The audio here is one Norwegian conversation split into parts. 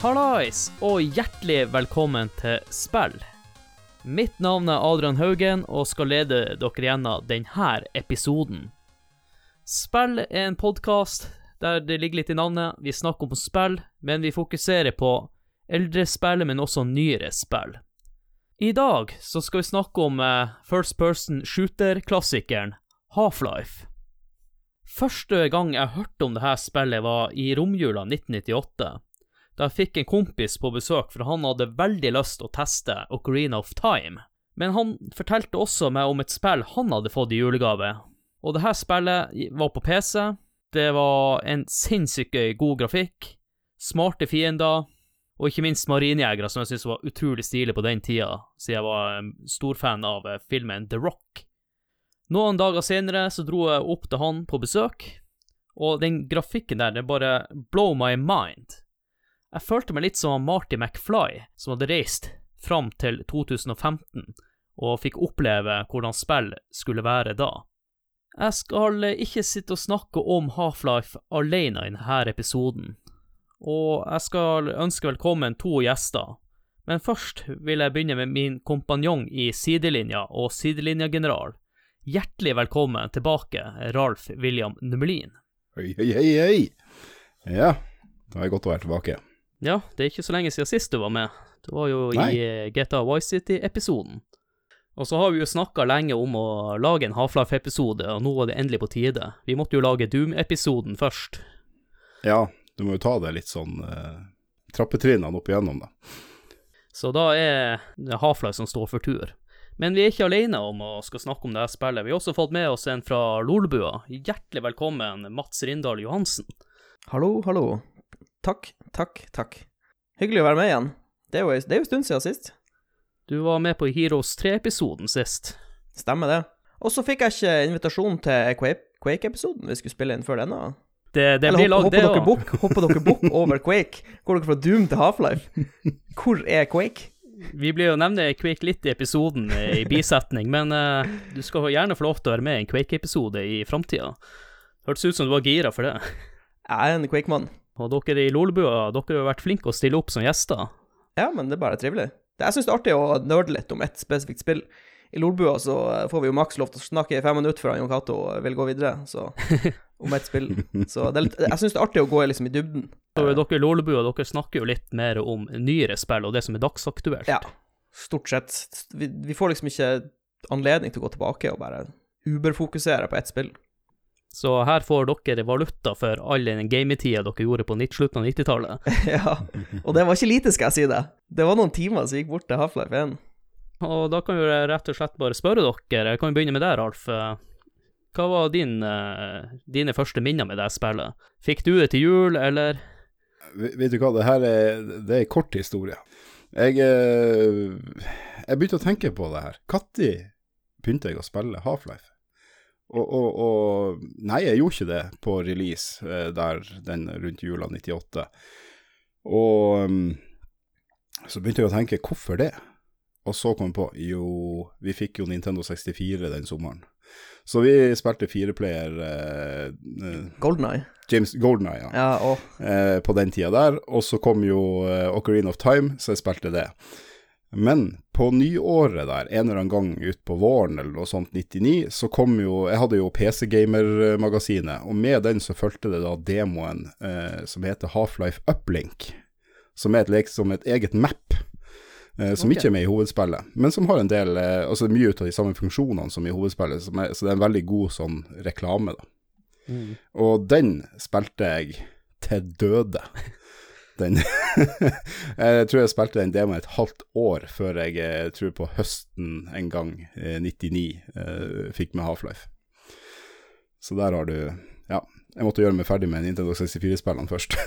Hallais, og hjertelig velkommen til Spill. Mitt navn er Adrian Haugen, og skal lede dere gjennom denne episoden. Spill er en podkast der det ligger litt i navnet. Vi snakker om spill, men vi fokuserer på eldre spill, men også nyere spill. I dag så skal vi snakke om eh, first person shooter-klassikeren Half-Life. Første gang jeg hørte om dette spillet, var i romjula 1998. Da jeg fikk en kompis på besøk, for han hadde veldig lyst å teste Ocarina of Time. Men han fortalte også meg om et spill han hadde fått i julegave. Og dette spillet var på PC. Det var en sinnssykt god grafikk, smarte fiender, og ikke minst marinejegere, som jeg syntes var utrolig stilig på den tida, siden jeg var storfan stor fan av eh, filmen The Rock. Noen dager senere så dro jeg opp til han på besøk, og den grafikken der, det bare blow my mind. Jeg følte meg litt som Marty McFly, som hadde reist fram til 2015 og fikk oppleve hvordan spill skulle være da. Jeg skal ikke sitte og snakke om Half-Life alene i denne episoden, og jeg skal ønske velkommen to gjester. Men først vil jeg begynne med min kompanjong i sidelinja og sidelinjegeneral. Hjertelig velkommen tilbake, Ralf William Numelin. Hei, hei, hei, hei. Ja, det er godt å være tilbake. Ja, det er ikke så lenge siden sist du var med. Det var jo Nei. i eh, GTA Vice City-episoden. Og så har vi jo snakka lenge om å lage en Half-Life-episode, og nå var det endelig på tide. Vi måtte jo lage Doom-episoden først. Ja, du må jo ta det litt sånn eh, trappetrinnene opp igjennom, da. Så da er det Half-Life som står for tur. Men vi er ikke alene om å skal snakke om det her spillet. Vi har også fått med oss en fra Lolbua. Hjertelig velkommen, Mats Rindal Johansen. Hallo, hallo. Takk, takk, takk. Hyggelig å være med igjen. Det er jo det er jo en stund siden sist. Du var med på Heroes 3-episoden sist. Stemmer det. Og så fikk jeg ikke invitasjon til Quake- Quake-episoden vi skulle spille inn før denne. Det, det Eller blir hopper, det dere bukk, hopper dere bukk over Quake? Går dere fra Doom til Half-Life? Hvor er Quake? Vi blir jo nevne Quake litt i episoden eh, i bisetning, men uh, du skal gjerne få lov til å være med i en Quake-episode i framtida. Hørtes ut som du var gira for det. Jeg er en Quake-mann. Og dere i Lolebua, dere har vært flinke å stille opp som gjester. Ja, men det er bare trivelig. Jeg syns det er artig å nerde litt om ett spesifikt spill. I Lolbua så eh, får vi jo maks lov til å snakke i fem minutter før Jon Cato vil gå videre, så om ett spill. Så det litt, jeg syns det er artig å gå liksom i dybden. Så dere i Lolbua dere snakker jo litt mer om nyere spill og det som er dagsaktuelt. Ja, stort sett. Vi, vi får liksom ikke anledning til å gå tilbake og bare uberfokusere på ett spill. Så her får dere valuta for all den gametida dere gjorde på 90 slutten av 90-tallet. ja, og det var ikke lite, skal jeg si det. Det var noen timer som gikk bort til Half-Life 1. Og da kan jeg rett og slett bare spørre dere, jeg kan jo begynne med deg, Ralf. Hva var din, eh, dine første minner med det spillet? Fikk du det til jul, eller? Vet vet du hva, det her er, det er en kort historie. Jeg, eh, jeg begynte å tenke på det her. Når begynte jeg å spille Half-Life? Og, og, og Nei, jeg gjorde ikke det på release eh, der den rundt jula 98. Og um, så begynte jeg å tenke, hvorfor det? Og så kom jeg på, jo, vi fikk jo Nintendo 64 den sommeren. Så vi spilte fireplayer eh, eh, Golden Eye. James Goldeneye, ja. Ja, eh, på den tida der. Og så kom jo eh, Ocarina of Time, så jeg spilte det. Men på nyåret der, en eller annen gang utpå våren eller noe sånt, 99, så kom jo Jeg hadde jo PC Gamer-magasinet, og med den så fulgte det da demoen eh, som heter Half-Life Uplink. Som er et, lek som et eget map. Eh, som okay. ikke er med i hovedspillet, men som har en del eh, Altså mye ut av de samme funksjonene som i hovedspillet, som er, så det er en veldig god sånn reklame, da. Og den spilte jeg til døde. Den Jeg tror jeg spilte den demoen et halvt år før jeg, jeg tror på høsten en gang, eh, 99, eh, fikk med Half-Life. Så der har du Ja, jeg måtte gjøre meg ferdig med Nintendo 64-spillene først.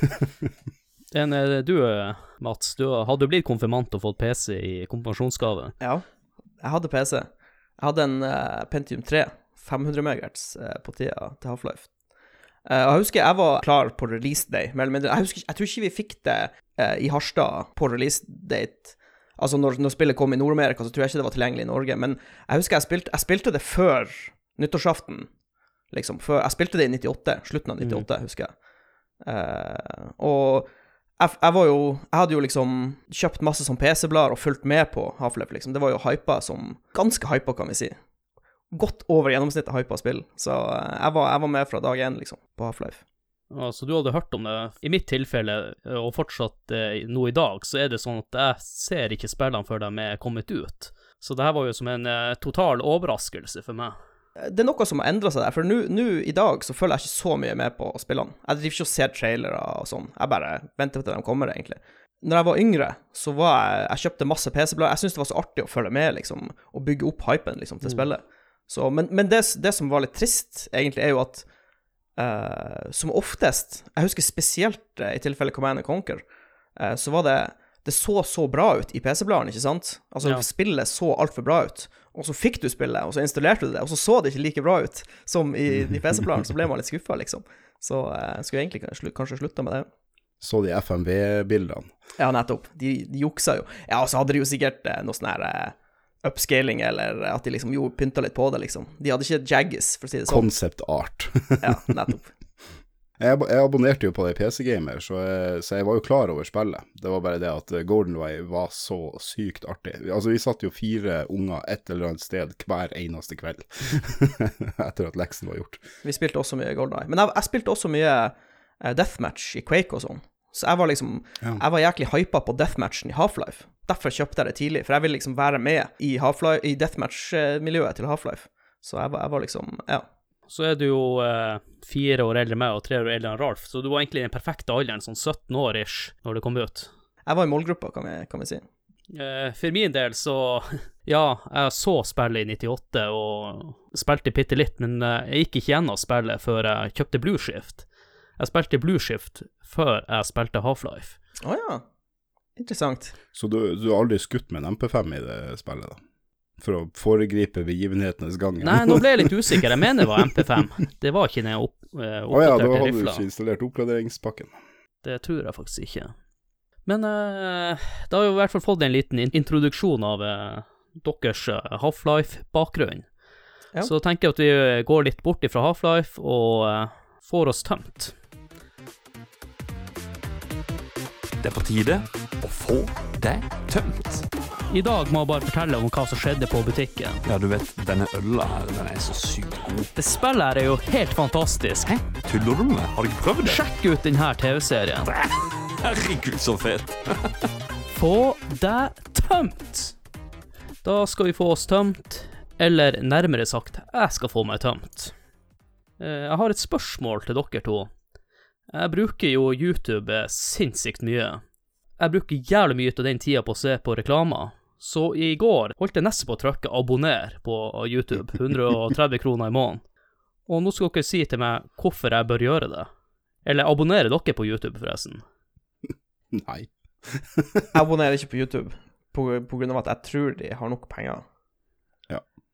En, er du, eh, Mats, du hadde blitt konfirmant og fått PC i konfirmasjonsgave. ja, jeg hadde PC. Jeg hadde en eh, Pentium 3, 500 MHz eh, på tida til Half-Life. Eh, jeg husker jeg var klar på release day. Jeg, husker, jeg tror ikke vi fikk det eh, i Harstad på release date. Altså når, når spillet kom i Nord-Amerika, så tror jeg ikke det var tilgjengelig i Norge. Men jeg husker jeg spilte, jeg spilte det før nyttårsaften, liksom. Før, jeg spilte det i 98, slutten av 98, husker jeg. Uh, og jeg, jeg var jo Jeg hadde jo liksom kjøpt masse sånn PC-blader og fulgt med på Half-Life, liksom. Det var jo hypa som Ganske hypa, kan vi si. Godt over gjennomsnittet hypa spill. Så eh, jeg var, jeg var med fra dag én, liksom, på Half-Life. Ja, så du hadde hørt om det. I mitt tilfelle, og fortsatt eh, nå i dag, så er det sånn at jeg ser ikke spillene før de er kommet ut. Så det her var jo som en eh, total overraskelse for meg. Det er noe som har endra seg der, for nå i dag så følger jeg ikke så mye med på spillene. Jeg driver ikke og ser trailere og sånn, jeg bare venter til de kommer, egentlig. Når jeg var yngre, så var jeg Jeg kjøpte masse PC-blader. Jeg syntes det var så artig å følge med, liksom, og bygge opp hypen liksom, til spillet. Så, men men det, det som var litt trist, egentlig, er jo at uh, som oftest Jeg husker spesielt uh, i tilfellet Command and Conquer, uh, så var det Det så så bra ut i PC-bladene, ikke sant? Altså, Ja. spillet så altfor bra ut. Og så fikk du spillet, og så installerte du det, og så så det ikke like bra ut som i, i PC-bladene, så ble man litt skuffa, liksom. Så eh, jeg skulle egentlig kanskje, kanskje slutta med det. Så de FMV-bildene. Ja, nettopp. De, de juksa jo. Ja, og så hadde de jo sikkert eh, noe sånn her eh, upscaling, eller at de liksom jo pynta litt på det, liksom. De hadde ikke jaggis, for å si det sånn. Concept art. Ja, nettopp. Jeg, ab- jeg abonnerte jo på det PC Gamer, så så jeg var jo klar over spillet. Det var bare det at Golden Way var så sykt artig. Altså, vi satt jo fire unger et eller annet sted hver eneste kveld etter at leksen var gjort. Vi spilte også mye Golden Way. Men jeg, jeg spilte også mye eh, Deathmatch i Quake og sånn. Så jeg var liksom Ja. Jeg var jæklig hypa på Deathmatchen i Half-Life. Derfor kjøpte jeg det tidlig, for jeg ville liksom være med i, i Deathmatch-miljøet til Half-Life. Så jeg var, jeg var liksom Ja. Så er du jo eh, fire år eldre enn meg og tre år eldre enn Ralf, så du var egentlig i den perfekte alderen, sånn 17 år ish, når det kom ut. Jeg var i målgruppa, kan vi, kan vi si. Eh, for min del så Ja, jeg så spillet i 98 og spilte bitte litt, men eh, jeg gikk ikke gjennom spillet før jeg kjøpte Blue Shift. Jeg spilte Blueshift før jeg spilte Half-Life. Å ja. Interessant. Så du, du har aldri skutt med en MP5 i det spillet, da? For å foregripe begivenhetenes gang? Nei, nå ble jeg litt usikker. Jeg mener det var MP5. Det var ikke den opp, eh, Å ja, da oppdaterte hadde du ikke installert oppgraderingspakken. Det tror jeg faktisk ikke. Men eh, da har vi i hvert fall fått en liten introduksjon av eh, deres Half-Life-bakgrunn. Ja. Så tenker jeg at vi går litt bort ifra Half-Life og eh, får oss tømt. Det er på tide å få det tømt. I dag må jeg bare fortelle om hva som skjedde på butikken. Ja, du vet, denne øla her, den er så sykt god. Det spillet her er jo helt fantastisk. Hæ? Tuller du med meg? Har du ikke prøvd det? Sjekk ut denne TV-serien. Herregud, så fet. Få deg tømt. Da skal vi få oss tømt, eller nærmere sagt, jeg skal få meg tømt. Eh, Jeg har et spørsmål til dere to. Jeg bruker jo YouTube sinnssykt mye. Jeg bruker jævlig mye av den tida på å se på reklamer. Så i går holdt jeg nesten på å trykke 'abonner' på YouTube. 130 kroner i måneden. Og nå skal dere si til meg hvorfor jeg bør gjøre det. Eller abonnerer dere på YouTube, forresten? Nei. Jeg abonnerer ikke på YouTube på, på grunn av at jeg tror de har nok penger.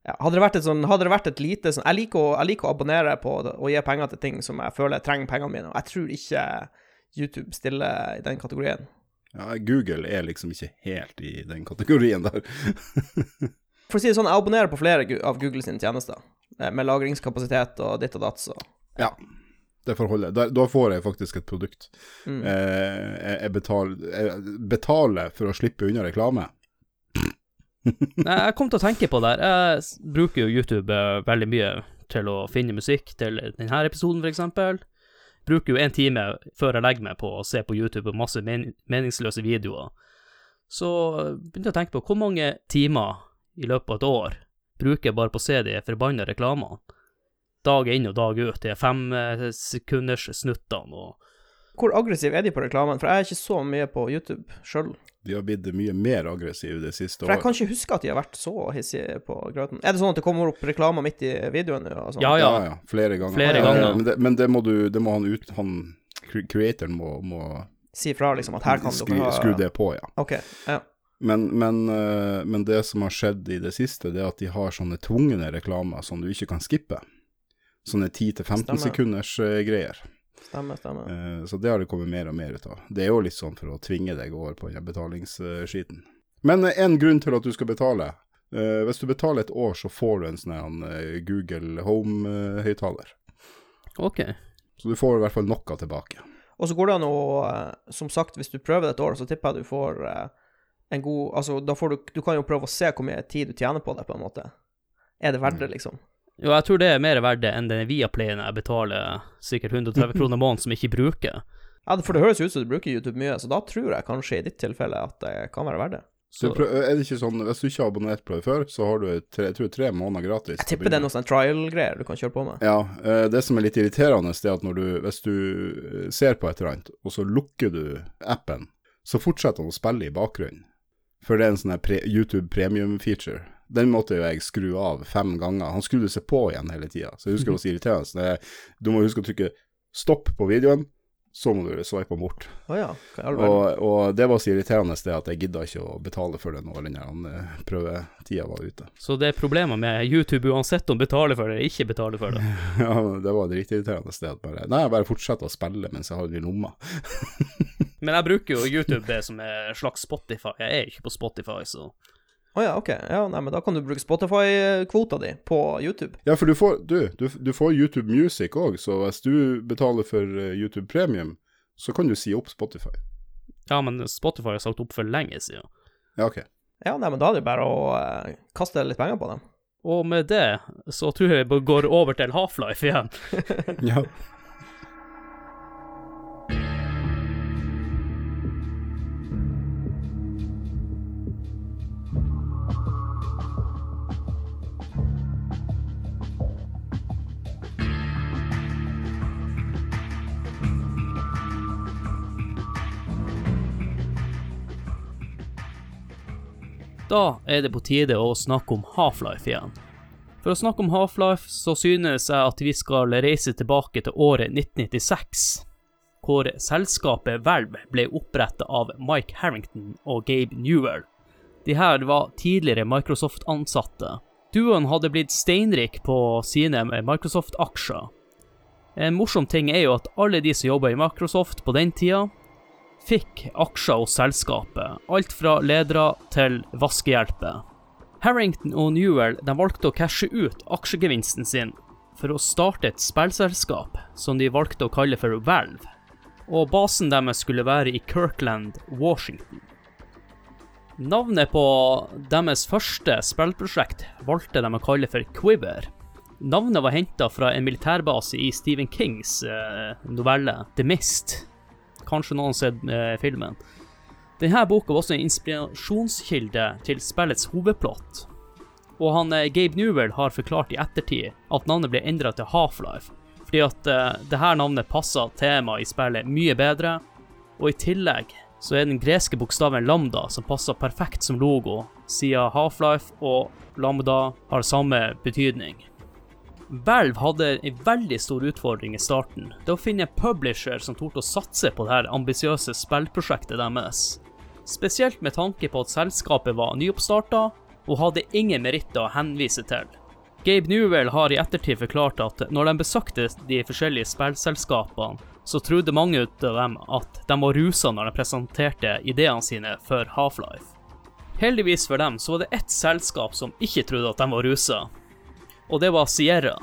Ja. Hadde, det vært et sånn, hadde det vært et lite sånn Jeg liker å, jeg liker å abonnere på og gi penger til ting som jeg føler jeg trenger pengene mine, og jeg tror ikke YouTube stiller i den kategorien. Ja, Google er liksom ikke helt i den kategorien der. For å si det sånn, jeg abonnerer på flere av Google sine tjenester, eh, med lagringskapasitet og ditt og datt, så Ja, det får holde. Da, da får jeg faktisk et produkt. mm. Eh, jeg, betaler, jeg betaler for å slippe unna reklame. Jeg kom til å tenke på det. Jeg bruker jo YouTube eh, veldig mye til å finne musikk til denne episoden, eksempel. Bruker jo en time før jeg legger meg på å se på YouTube og masse men meningsløse videoer. Så eh, begynte jeg å tenke på hvor mange timer i løpet av et år bruker jeg bare på å se de forbanna reklamene. Dag inn og dag ut, de fem eh, sekunders snuttene og Hvor aggressiv er de på reklamen? For jeg er ikke så mye på YouTube sjøl. De har blitt mye mer aggressive det siste For jeg kan ikke huske at de har vært så hissige på grøten. Er det sånn at det kommer opp reklamer midt i videoen? sånn? Ja, ja. Ja, ja, flere ganger. Flere Ja, ja. Men, det, men det må du Det må han ut Han creatoren må, må Si fra, liksom, at her kan skru, dere ha skru det på, ja. OK. Ja. Men, men, eh, men det som har skjedd i det siste, det er at de har sånne tvungne reklamer som du ikke kan skippe. Sånne 10-15 sekunders eh, greier. Stemmer, stemmer. Uh, Så det har det kommet mer og mer ut av. Det er jo litt sånn for å tvinge deg over på den betalingsskiten. Men eh, en grunn til at du skal betale. Uh, Hvis du betaler et år, så får du en sånn Google Home-høyttaler. OK. Så du får i hvert fall noe tilbake. Og så går det an å Som sagt, hvis du prøver det et år, så tipper jeg du får en god Altså, da får du Du kan jo prøve å se hvor mye tid du tjener på det, på en måte. Er det verdt det, liksom? Jo, jeg tror det er mer verdt det enn den Viaplayen jeg betaler sikkert 130 kroner i måneden som jeg ikke bruker. Ja, for det høres ut som du bruker YouTube mye, så da tror jeg kanskje i ditt tilfelle at det kan være verdt det. Så Så, prøv, er det ikke sånn, Hvis du ikke har abonnert på det før, så har du tre, jeg tror tre måneder gratis. Jeg tipper det er noe sånn trial-greier du kan kjøre på med. Ja, eh, det som er litt irriterende, er at når du, hvis du eh, ser på et eller annet, og så lukker du appen, så fortsetter den å spille i bakgrunnen. For det er en sånn YouTube premium-feature. Den måtte jo jeg skru av fem ganger. Han skrudde seg på igjen hele tida, så jeg husker det var så irriterende. Det er- Du må huske å trykke stopp på videoen, så må du sveipe den bort. Oh ja. Og, og det var så irriterende det at jeg gidda ikke å betale for det når den eh, prøvetida var ute. så det er problemer med YouTube uansett om betaler for det eller ikke betaler for det. Ja, det var dritirriterende sted. at Bare, nei, jeg bare fortsetter å spille mens jeg har det i lomma. Men jeg bruker jo YouTube det som er en slags Spotify. Jeg er ikke på Spotify, så Å ja, ok. Ja, nei, men da kan du bruke Spotify-kvota di på YouTube. Ja, for du får, du, du, du får YouTube Music òg, så hvis du betaler for eh, YouTube Premium, så kan du si opp Spotify. Ja, men Spotify har sagt opp for lenge siden. Ja, ok. Ja, nei, men da er det bare å eh, kaste litt penger på dem. Og med det så tror jeg vi går over til Half-Life igjen. Ja. Da er det på tide å snakke om Half-Life igjen. For å snakke om Half-Life, så synes jeg at vi skal reise tilbake til året 1996, hvor selskapet Valve ble opprettet av Mike Harrington og Gabe Newell. De her var tidligere Microsoft-ansatte. Duoen hadde blitt steinrik på sine Microsoft-aksjer. En morsom ting er jo at alle de som jobba i Microsoft på den tida, fikk aksjer hos selskapet, alt fra ledere til vaskehjelper. Harrington og Newell valgte å cashe ut aksjegevinsten sin for å starte et spillselskap som de valgte å kalle for Valve, og basen deres skulle være i Kirkland, Washington. Navnet på deres første spillprosjekt valgte de å kalle for Quiver. Navnet var henta fra en militærbase i Stephen Kings eh, novelle The Mist. Kanskje noen sett eh, filmen. Denne boka var også en inspirasjonskilde til spillets hovedplott. Og han eh, Gabe Newell har forklart i ettertid at navnet ble endra til Half-Life, fordi at eh, dette navnet passer temaet i spillet mye bedre, og i tillegg så er den greske bokstaven lambda som passer perfekt som logo, siden Half-Life og lambda har samme betydning. Valve hadde en veldig stor utfordring i starten. Det å finne en publisher som torde å satse på dette ambisiøse spillprosjektet deres. Spesielt med tanke på at selskapet var nyoppstarta og hadde ingen meritter å henvise til. Gabe Newell har i ettertid forklart at når de besøkte de forskjellige spillselskapene, så trodde mange av dem at de var rusa når de presenterte ideene sine for Half-Life. Heldigvis for dem så var det ett selskap som ikke trodde at de var rusa, og det var Sierra.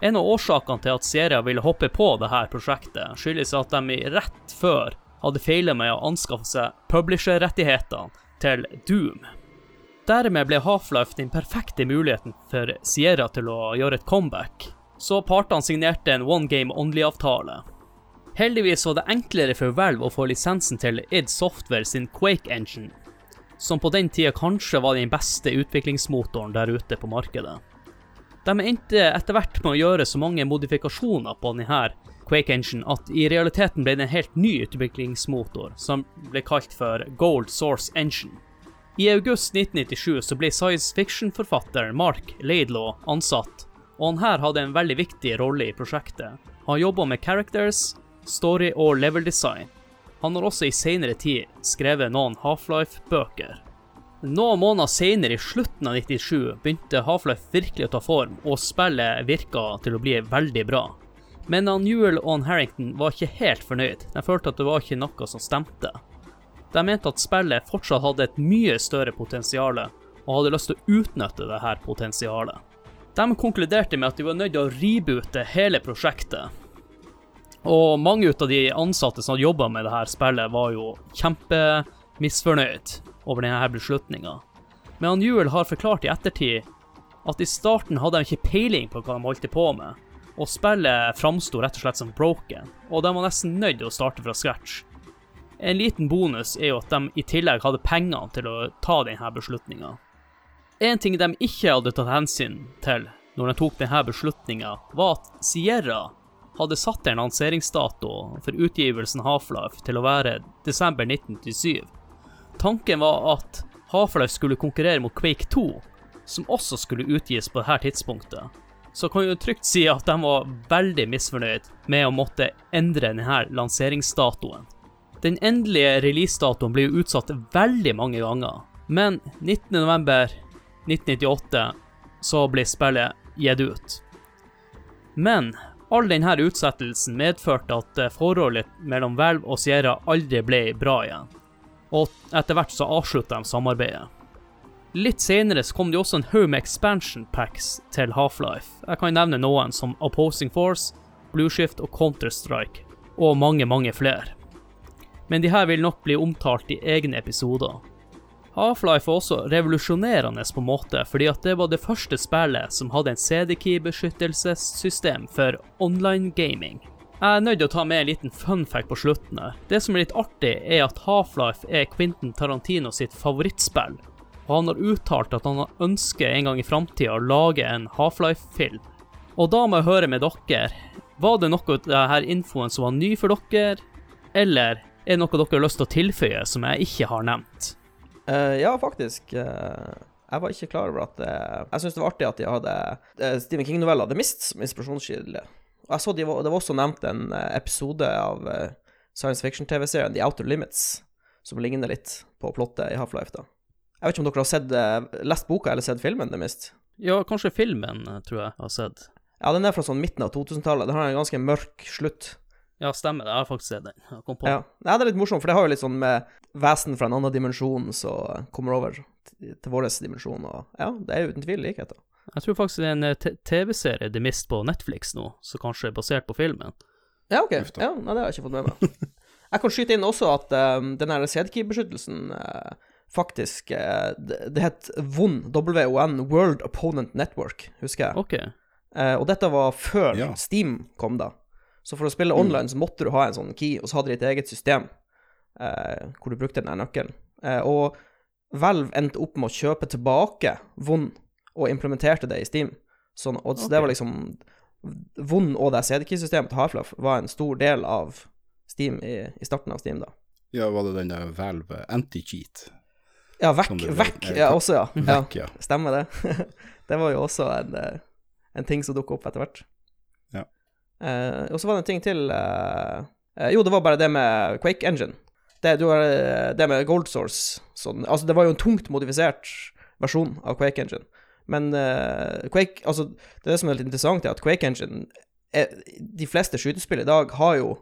En av årsakene til at Sierra ville hoppe på dette prosjektet, skyldes at de rett før hadde feila med å anskaffe seg publisher-rettighetene til Doom. Dermed ble Half-Life den perfekte muligheten for Sierra til å gjøre et comeback, så partene signerte en one game only-avtale. Heldigvis var det enklere for Valve å få lisensen til id Software sin Quake Engine, som på den tida kanskje var den beste utviklingsmotoren der ute på markedet. De endte etter hvert med å gjøre så mange modifikasjoner på denne Quake Engine at i realiteten ble det en helt ny utviklingsmotor, som ble kalt for Gold Source Engine. I august 1997 så ble science fiction-forfatter Mark Laidlaw ansatt, og han her hadde en veldig viktig rolle i prosjektet. Han jobba med characters, story og level design. Han har også i senere tid skrevet noen Half-Life-bøker. Noen måneder senere, i slutten av 97, begynte Half-Life virkelig å ta form, og spillet virka til å bli veldig bra. Men Newell og Harrington var ikke helt fornøyd. De følte at det var ikke noe som stemte. De mente at spillet fortsatt hadde et mye større potensial, og hadde lyst til å utnytte dette potensialet. De konkluderte med at de var nødt til å reboote hele prosjektet. Og mange av de ansatte som hadde jobba med dette spillet, var jo kjempemisfornøyd over denne beslutninga. Men han Juel har forklart i ettertid at i starten hadde de ikke peiling på hva de holdt på med, og spillet framsto rett og slett som broken, og de var nesten nødt til å starte fra scratch. En liten bonus er jo at de i tillegg hadde pengene til å ta denne beslutninga. En ting de ikke hadde tatt hensyn til når de tok denne beslutninga, var at Sierra hadde satt en lanseringsdato for utgivelsen Half-Life til å være desember 1997. Tanken var at Half-Life skulle konkurrere mot Quake 2, som også skulle utgis på dette tidspunktet. Så kan jo trygt si at de var veldig misfornøyd med å måtte endre denne lanseringsdatoen. Den endelige releasedatoen ble jo utsatt veldig mange ganger, men 19.11.1998 så ble spillet gitt ut. Men all denne utsettelsen medførte at forholdet mellom Valve og Sierra aldri ble bra igjen, og etter hvert så avslutta de samarbeidet. Litt senere så kom det også en haug med expansion packs til Half-Life. Jeg kan nevne noen som Opposing Force, Blueshift og Counter-Strike, og mange, mange flere. Men de her vil nok bli omtalt i egne episoder. Half-Life var også revolusjonerende på en måte, fordi at det var det første spillet som hadde en CD-key-beskyttelsessystem for online gaming. Jeg er nødt til å ta med en liten fun fact på slutten. Det som er litt artig, er at Half-Life er Quentin Tarantino sitt favorittspill, og han har uttalt at han ønsker en gang i framtida å lage en Half-Life-film. Og da må jeg høre med dere, var det noe av denne infoen som var ny for dere, eller er det noe dere har lyst til å tilføye som jeg ikke har nevnt? Uh, ja, faktisk. Uh, jeg var ikke klar over at det Jeg syns det var artig at de hadde uh, Stephen King-novella The Mist som inspirasjonskilde. Og jeg så de var, Det var også nevnt en eh, episode av eh, science fiction-TV-serien The Outer Limits, som ligner litt på plottet i Half-Life. da. Jeg vet ikke om dere har sett, eh, lest boka eller sett filmen The Mist? Ja, kanskje filmen, tror jeg har sett. Ja, den er fra sånn midten av 2000-tallet. Den har en ganske mørk slutt. Ja, stemmer det. Jeg har faktisk sett den. Jeg kom på Ja. Nei, det er litt morsomt, for det har jo litt sånn med vesen fra en annen dimensjon som kommer over til vår dimensjon, og ja, det er jo uten tvil likheter. Jeg tror faktisk det er en eh, TV-serie The Mist på Netflix nå, som kanskje er basert på filmen. Ja, OK. Ja, nei, det har jeg ikke fått med meg. Jeg kan skyte inn også at um, den her CDK-beskyttelsen uh, faktisk uh, det, det het WON, WON, World Opponent Network, husker jeg. OK. Uh, og dette var før Ja. Steam kom, da. Så for å spille online så måtte du ha en sånn key, og så hadde de et eget system eh, hvor du brukte den nøkkelen. Eh, og Valve endte opp med å kjøpe tilbake VON og implementerte det i Steam. Sånn, og så det var liksom Vond og det CD-key-systemet til Half-Life var en stor del av Steam i, i starten av Steam, da. Ja, var det den der Valve anti-cheat? Ja, vekk, vekk, eh, ja, også, ja. ja. Vekk, ja. Stemmer det. det var jo også en, eh, en ting som dukka opp etter hvert. Ja. Eh, og så var det en ting til eh, eh, Jo, det var bare det med Quake Engine. Det, du har, det med Gold Source sånn, Altså, det var jo en tungt modifisert versjon av Quake Engine. Men uh, Quake Altså, det, er det som er litt interessant, er at Quake Engine er, De fleste skytespill i dag har jo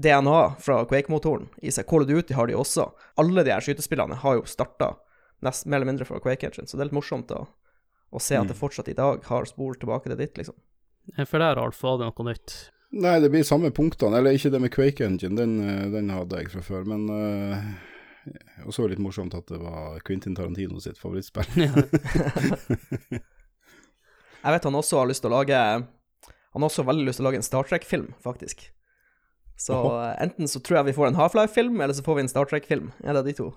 DNA fra Quake-motoren i seg. Call of Duty har de også. Alle de her skytespillene har jo starta nest, mer eller mindre fra Quake Engine, så det er litt morsomt å, å se at det fortsatt i dag har spor tilbake til ditt, liksom. Eh, For der, Alf, var det noe nytt. Nei, det blir samme punktene. Eller ikke det med Quake Engine, den, eh, den hadde jeg fra før. Men uh, Og så litt morsomt at det var Quentin Tarantino sitt favorittspill. Jeg vet han også har lyst til å lage Han har også veldig lyst til å lage en Star Trek-film, faktisk. Så eh, enten så tror jeg vi får en Half-Life-film, eller så får vi en Star Trek-film. En det de to.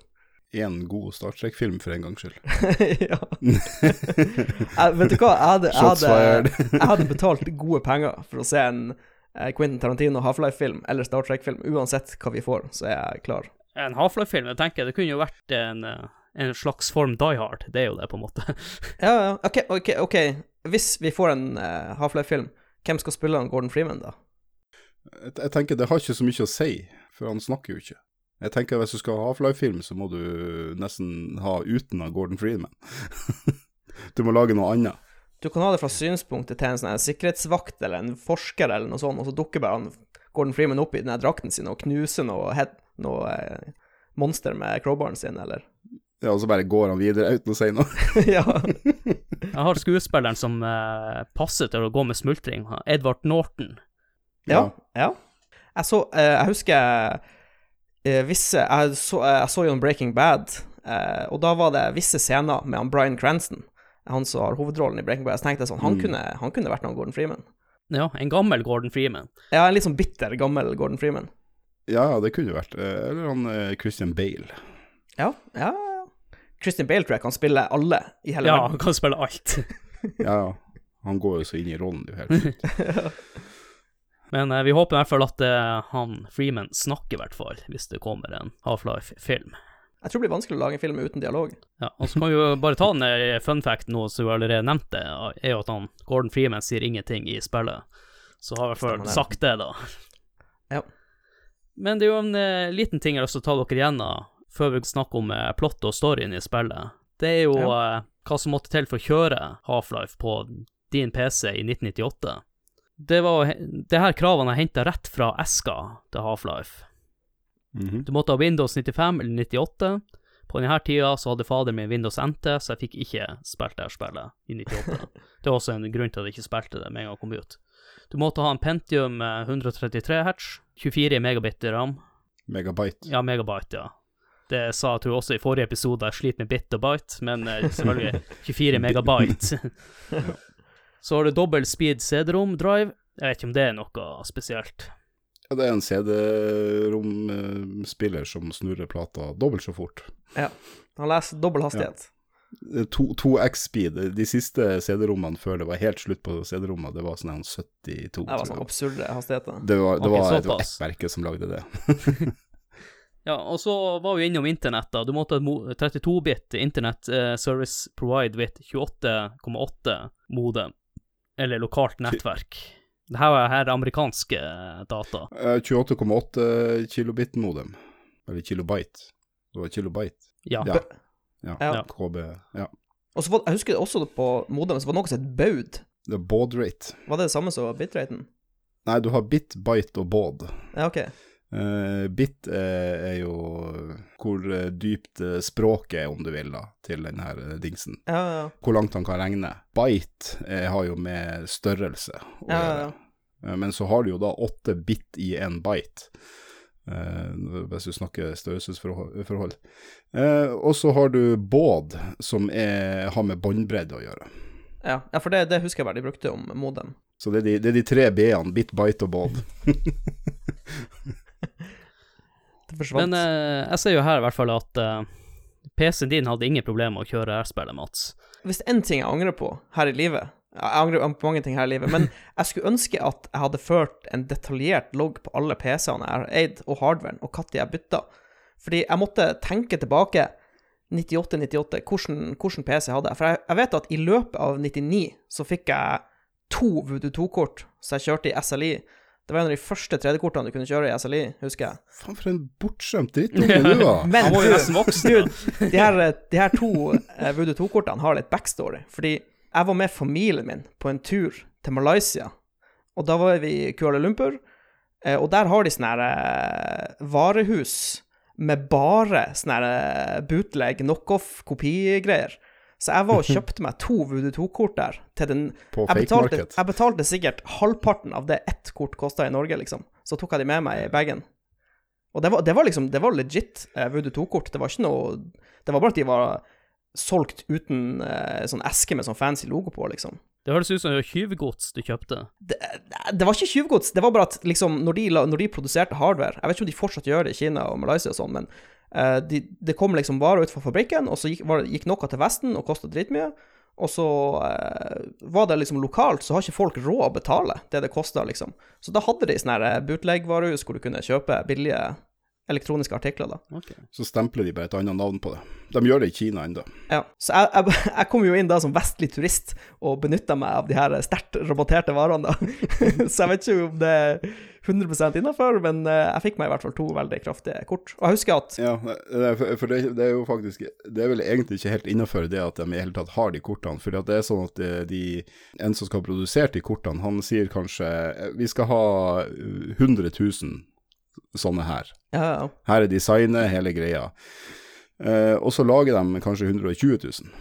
én god Star Trek-film, for en gangs skyld. ja. jeg, vet du hva, jeg hadde, jeg, hadde, jeg hadde betalt gode penger for å se en eh, Quentin Tarantino Half-Life-film eller Star Trek-film. Uansett hva vi får, så er jeg klar. En Half-Life-film, jeg tenker det kunne jo vært en, eh, en slags form Die Hard. Det er jo det, på en måte. Ja, ja. OK, ok, ok. Hvis vi får en uh, Half-Life-film, hvem skal spille han Gordon Freeman, da? Jeg, jeg tenker det har ikke så mye å si, for han snakker jo ikke. Jeg tenker Hvis du skal ha Half-Life-film, så må du nesten ha uten av Gordon Freeman. du må lage noe annet. Du kan ha det fra synspunktet til en sånn sikkerhetsvakt eller en forsker eller noe sånt, og så dukker bare han Gordon Freeman opp i den drakten sin og knuser noe, head, noe eh, monster med crowbaren sin, eller Ja, Og så bare går han videre uten å si noe. Ja. Jeg har skuespilleren som eh, passer til å gå med smultring, Edvard Norton. Ja. ja. Jeg så eh, Jeg husker eh, visse Jeg så, eh, jeg så jo en Breaking Bad, eh, og da var det visse scener med han Bryan Cranston, han som har hovedrollen i Breaking Bad. Så tenkte jeg sånn, han, kunne, han kunne vært noen Gordon Freeman. Ja, en gammel Gordon Freeman. Ja, en litt sånn bitter, gammel Gordon Freeman. Ja, ja, det kunne vært eh, Eller han eh, Christian Bale. Ja, ja. ja. Christian Bale tror jeg kan spille alle i hele Ja, verden. han kan spille alt. Ja, ja. Han går jo så inn i rollen, det er jo helt sjukt. Men eh, vi håper i hvert fall at eh, han Freeman snakker, i hvert fall, hvis det kommer en Half-Life-film. Jeg tror det blir vanskelig å lage en film uten dialog. Ja, og så kan vi jo bare ta den eh, fun fact nå som vi allerede nevnte, er jo at han Gordon Freeman sier ingenting i spillet. Så har vi i hvert fall sagt det, da. Ja. Men det er jo en eh, liten ting jeg har lyst til å ta dere igjennom før vi snakker om eh, plott og storyen i spillet. Det er jo eh, hva som måtte til for å kjøre Half-Life på din PC i 1998. Det var det her kravene jeg henta rett fra eska til Half-Life. Mhm. Du måtte ha Windows 95 eller 98. På denne tida så hadde faderen min Windows NT, så jeg fikk ikke spilt det her spillet i 98. Det var også en grunn til at jeg ikke spilte det med en gang jeg kom ut. Du måtte ha en Pentium eh, 133 hertz, 24 megabit i ram. Megabyte. Ja, megabyte, ja. Det sa jeg tror også i forrige episode, jeg sliter med bit og byte, men eh, selvfølgelig 24 megabyte. Så har du dobbel speed CD-rom drive. Jeg vet ikke om det er noe spesielt. Ja, det er en CD-romspiller som snurrer plata dobbelt så fort. Ja. Han leser dobbel hastighet. To- 2X-speed. De siste CD-rommene før det var helt slutt på CD-rommet, det var sånn her 72. Det var sånn absurde hastigheter. Det var, det Ok, var, var ett merke som lagde det. Ja, og så var vi innom internett, da. Du måtte ha 32-bit Internet eh, Service Provide with 28,8 modem, eller lokalt nettverk. Det her var her amerikanske eh, data. Eh, 28,8 kilobit modem. Eller kilobyte. Det var kilobyte. Ja. Ja. Ja. Ja. KB. Ja. Og så var, jeg husker også på modem så var det noe som het baud. Det er baud rate. Var det det samme som bitraten? Nei, du har bit, byte og baud. Ja, ok. Uh, bit er, er jo hvor eh, dypt eh, språket er, om du vil, da, til den her eh, dingsen. Ja, ja, ja. Hvor langt han kan regne. Byte eh, har jo med størrelse å Ja, ja, gjøre. ja. Eh, Men så har du jo da åtte bit i en byte, eh, hvis du snakker størrelsesforhold. Eh, og så har du båd, som er, har med båndbredde å gjøre. ja. ja for det, det husker jeg bare de brukte om modem. Så det er de, det er de tre B-ene, bit, bite og båd. Det forsvant. Men eh, jeg ser jo her i hvert fall at eh, PC-en din hadde ingen problemer med å kjøre R-spillet, Mats. Hvis det er én ting jeg angrer på her i livet Jeg angrer på mange ting her i livet, men jeg skulle ønske at jeg hadde ført en detaljert logg på alle PC-ene jeg har eid, og hardwaren, og når jeg bytta. Fordi jeg måtte tenke tilbake 98-98, hvordan, hvordan PC jeg hadde. For jeg, jeg vet at i løpet av 99 så fikk jeg to Voodoo 2-kort som jeg kjørte i SLI. Det var en av de første 3D-kortene du kunne kjøre i SLI, husker jeg. Faen, for en bortskjemt drittunge du var. Men Han var jo nesten voksen. De her, de her to eh, Voodoo 2-kortene har litt backstory. Fordi jeg var med familien min på en tur til Malaysia. Og da var vi i Kuala Lumpur, eh, og der har de sånne her eh, varehus med bare sånne her eh, bootleg, knockoff-kopigreier. Så jeg var og kjøpte meg to Voodoo 2-kort der. Til den, På jeg, betalte, jeg betalte sikkert halvparten av det ett kort kosta i Norge, liksom. Så tok jeg de med meg i bagen. Og det var, det var liksom Det var legit eh, Voodoo 2-kort. Det var ikke noe Det var bare at de var solgt uten eh, sånn eske med sånn fancy logo på, liksom. Det høres ut som det var tyvgods du kjøpte. Det, det var ikke tjuvgods, det var bare at liksom, når de, når de produserte hardware Jeg vet ikke om de fortsatt gjør det i Kina og Malaysia og sånn, men eh, de, det kom liksom varer ut fra fabrikken, og så gikk, var, gikk noe til Vesten og kosta dritmye. Og så eh, var det liksom lokalt, så har ikke folk råd å betale det det kosta, liksom. Så da hadde de sånne her bootleg-varehus hvor du kunne kjøpe billige elektroniske artikler, da. Okay. Så stempler de bare et annet navn på det. De gjør det i Kina ennå. Ja, så jeg, jeg, jeg kom jo inn da som vestlig turist og benytta meg av de her sterkt rabatterte varene, da. så jeg vet ikke om det er 100 innafor, men eh, jeg fikk meg i hvert fall to veldig kraftige kort. Og jeg husker at Ja, er- for for det, det er jo faktisk Det er vel egentlig ikke helt innafor det at de i hele tatt har de kortene. For det er sånn at eh, de, en som skal ha produsert de kortene, han sier kanskje eh, Vi skal ha eh, 100 000 sånne her. Ja, ja, Her er designet, hele greia. Eh, og så lager de kanskje 120 000.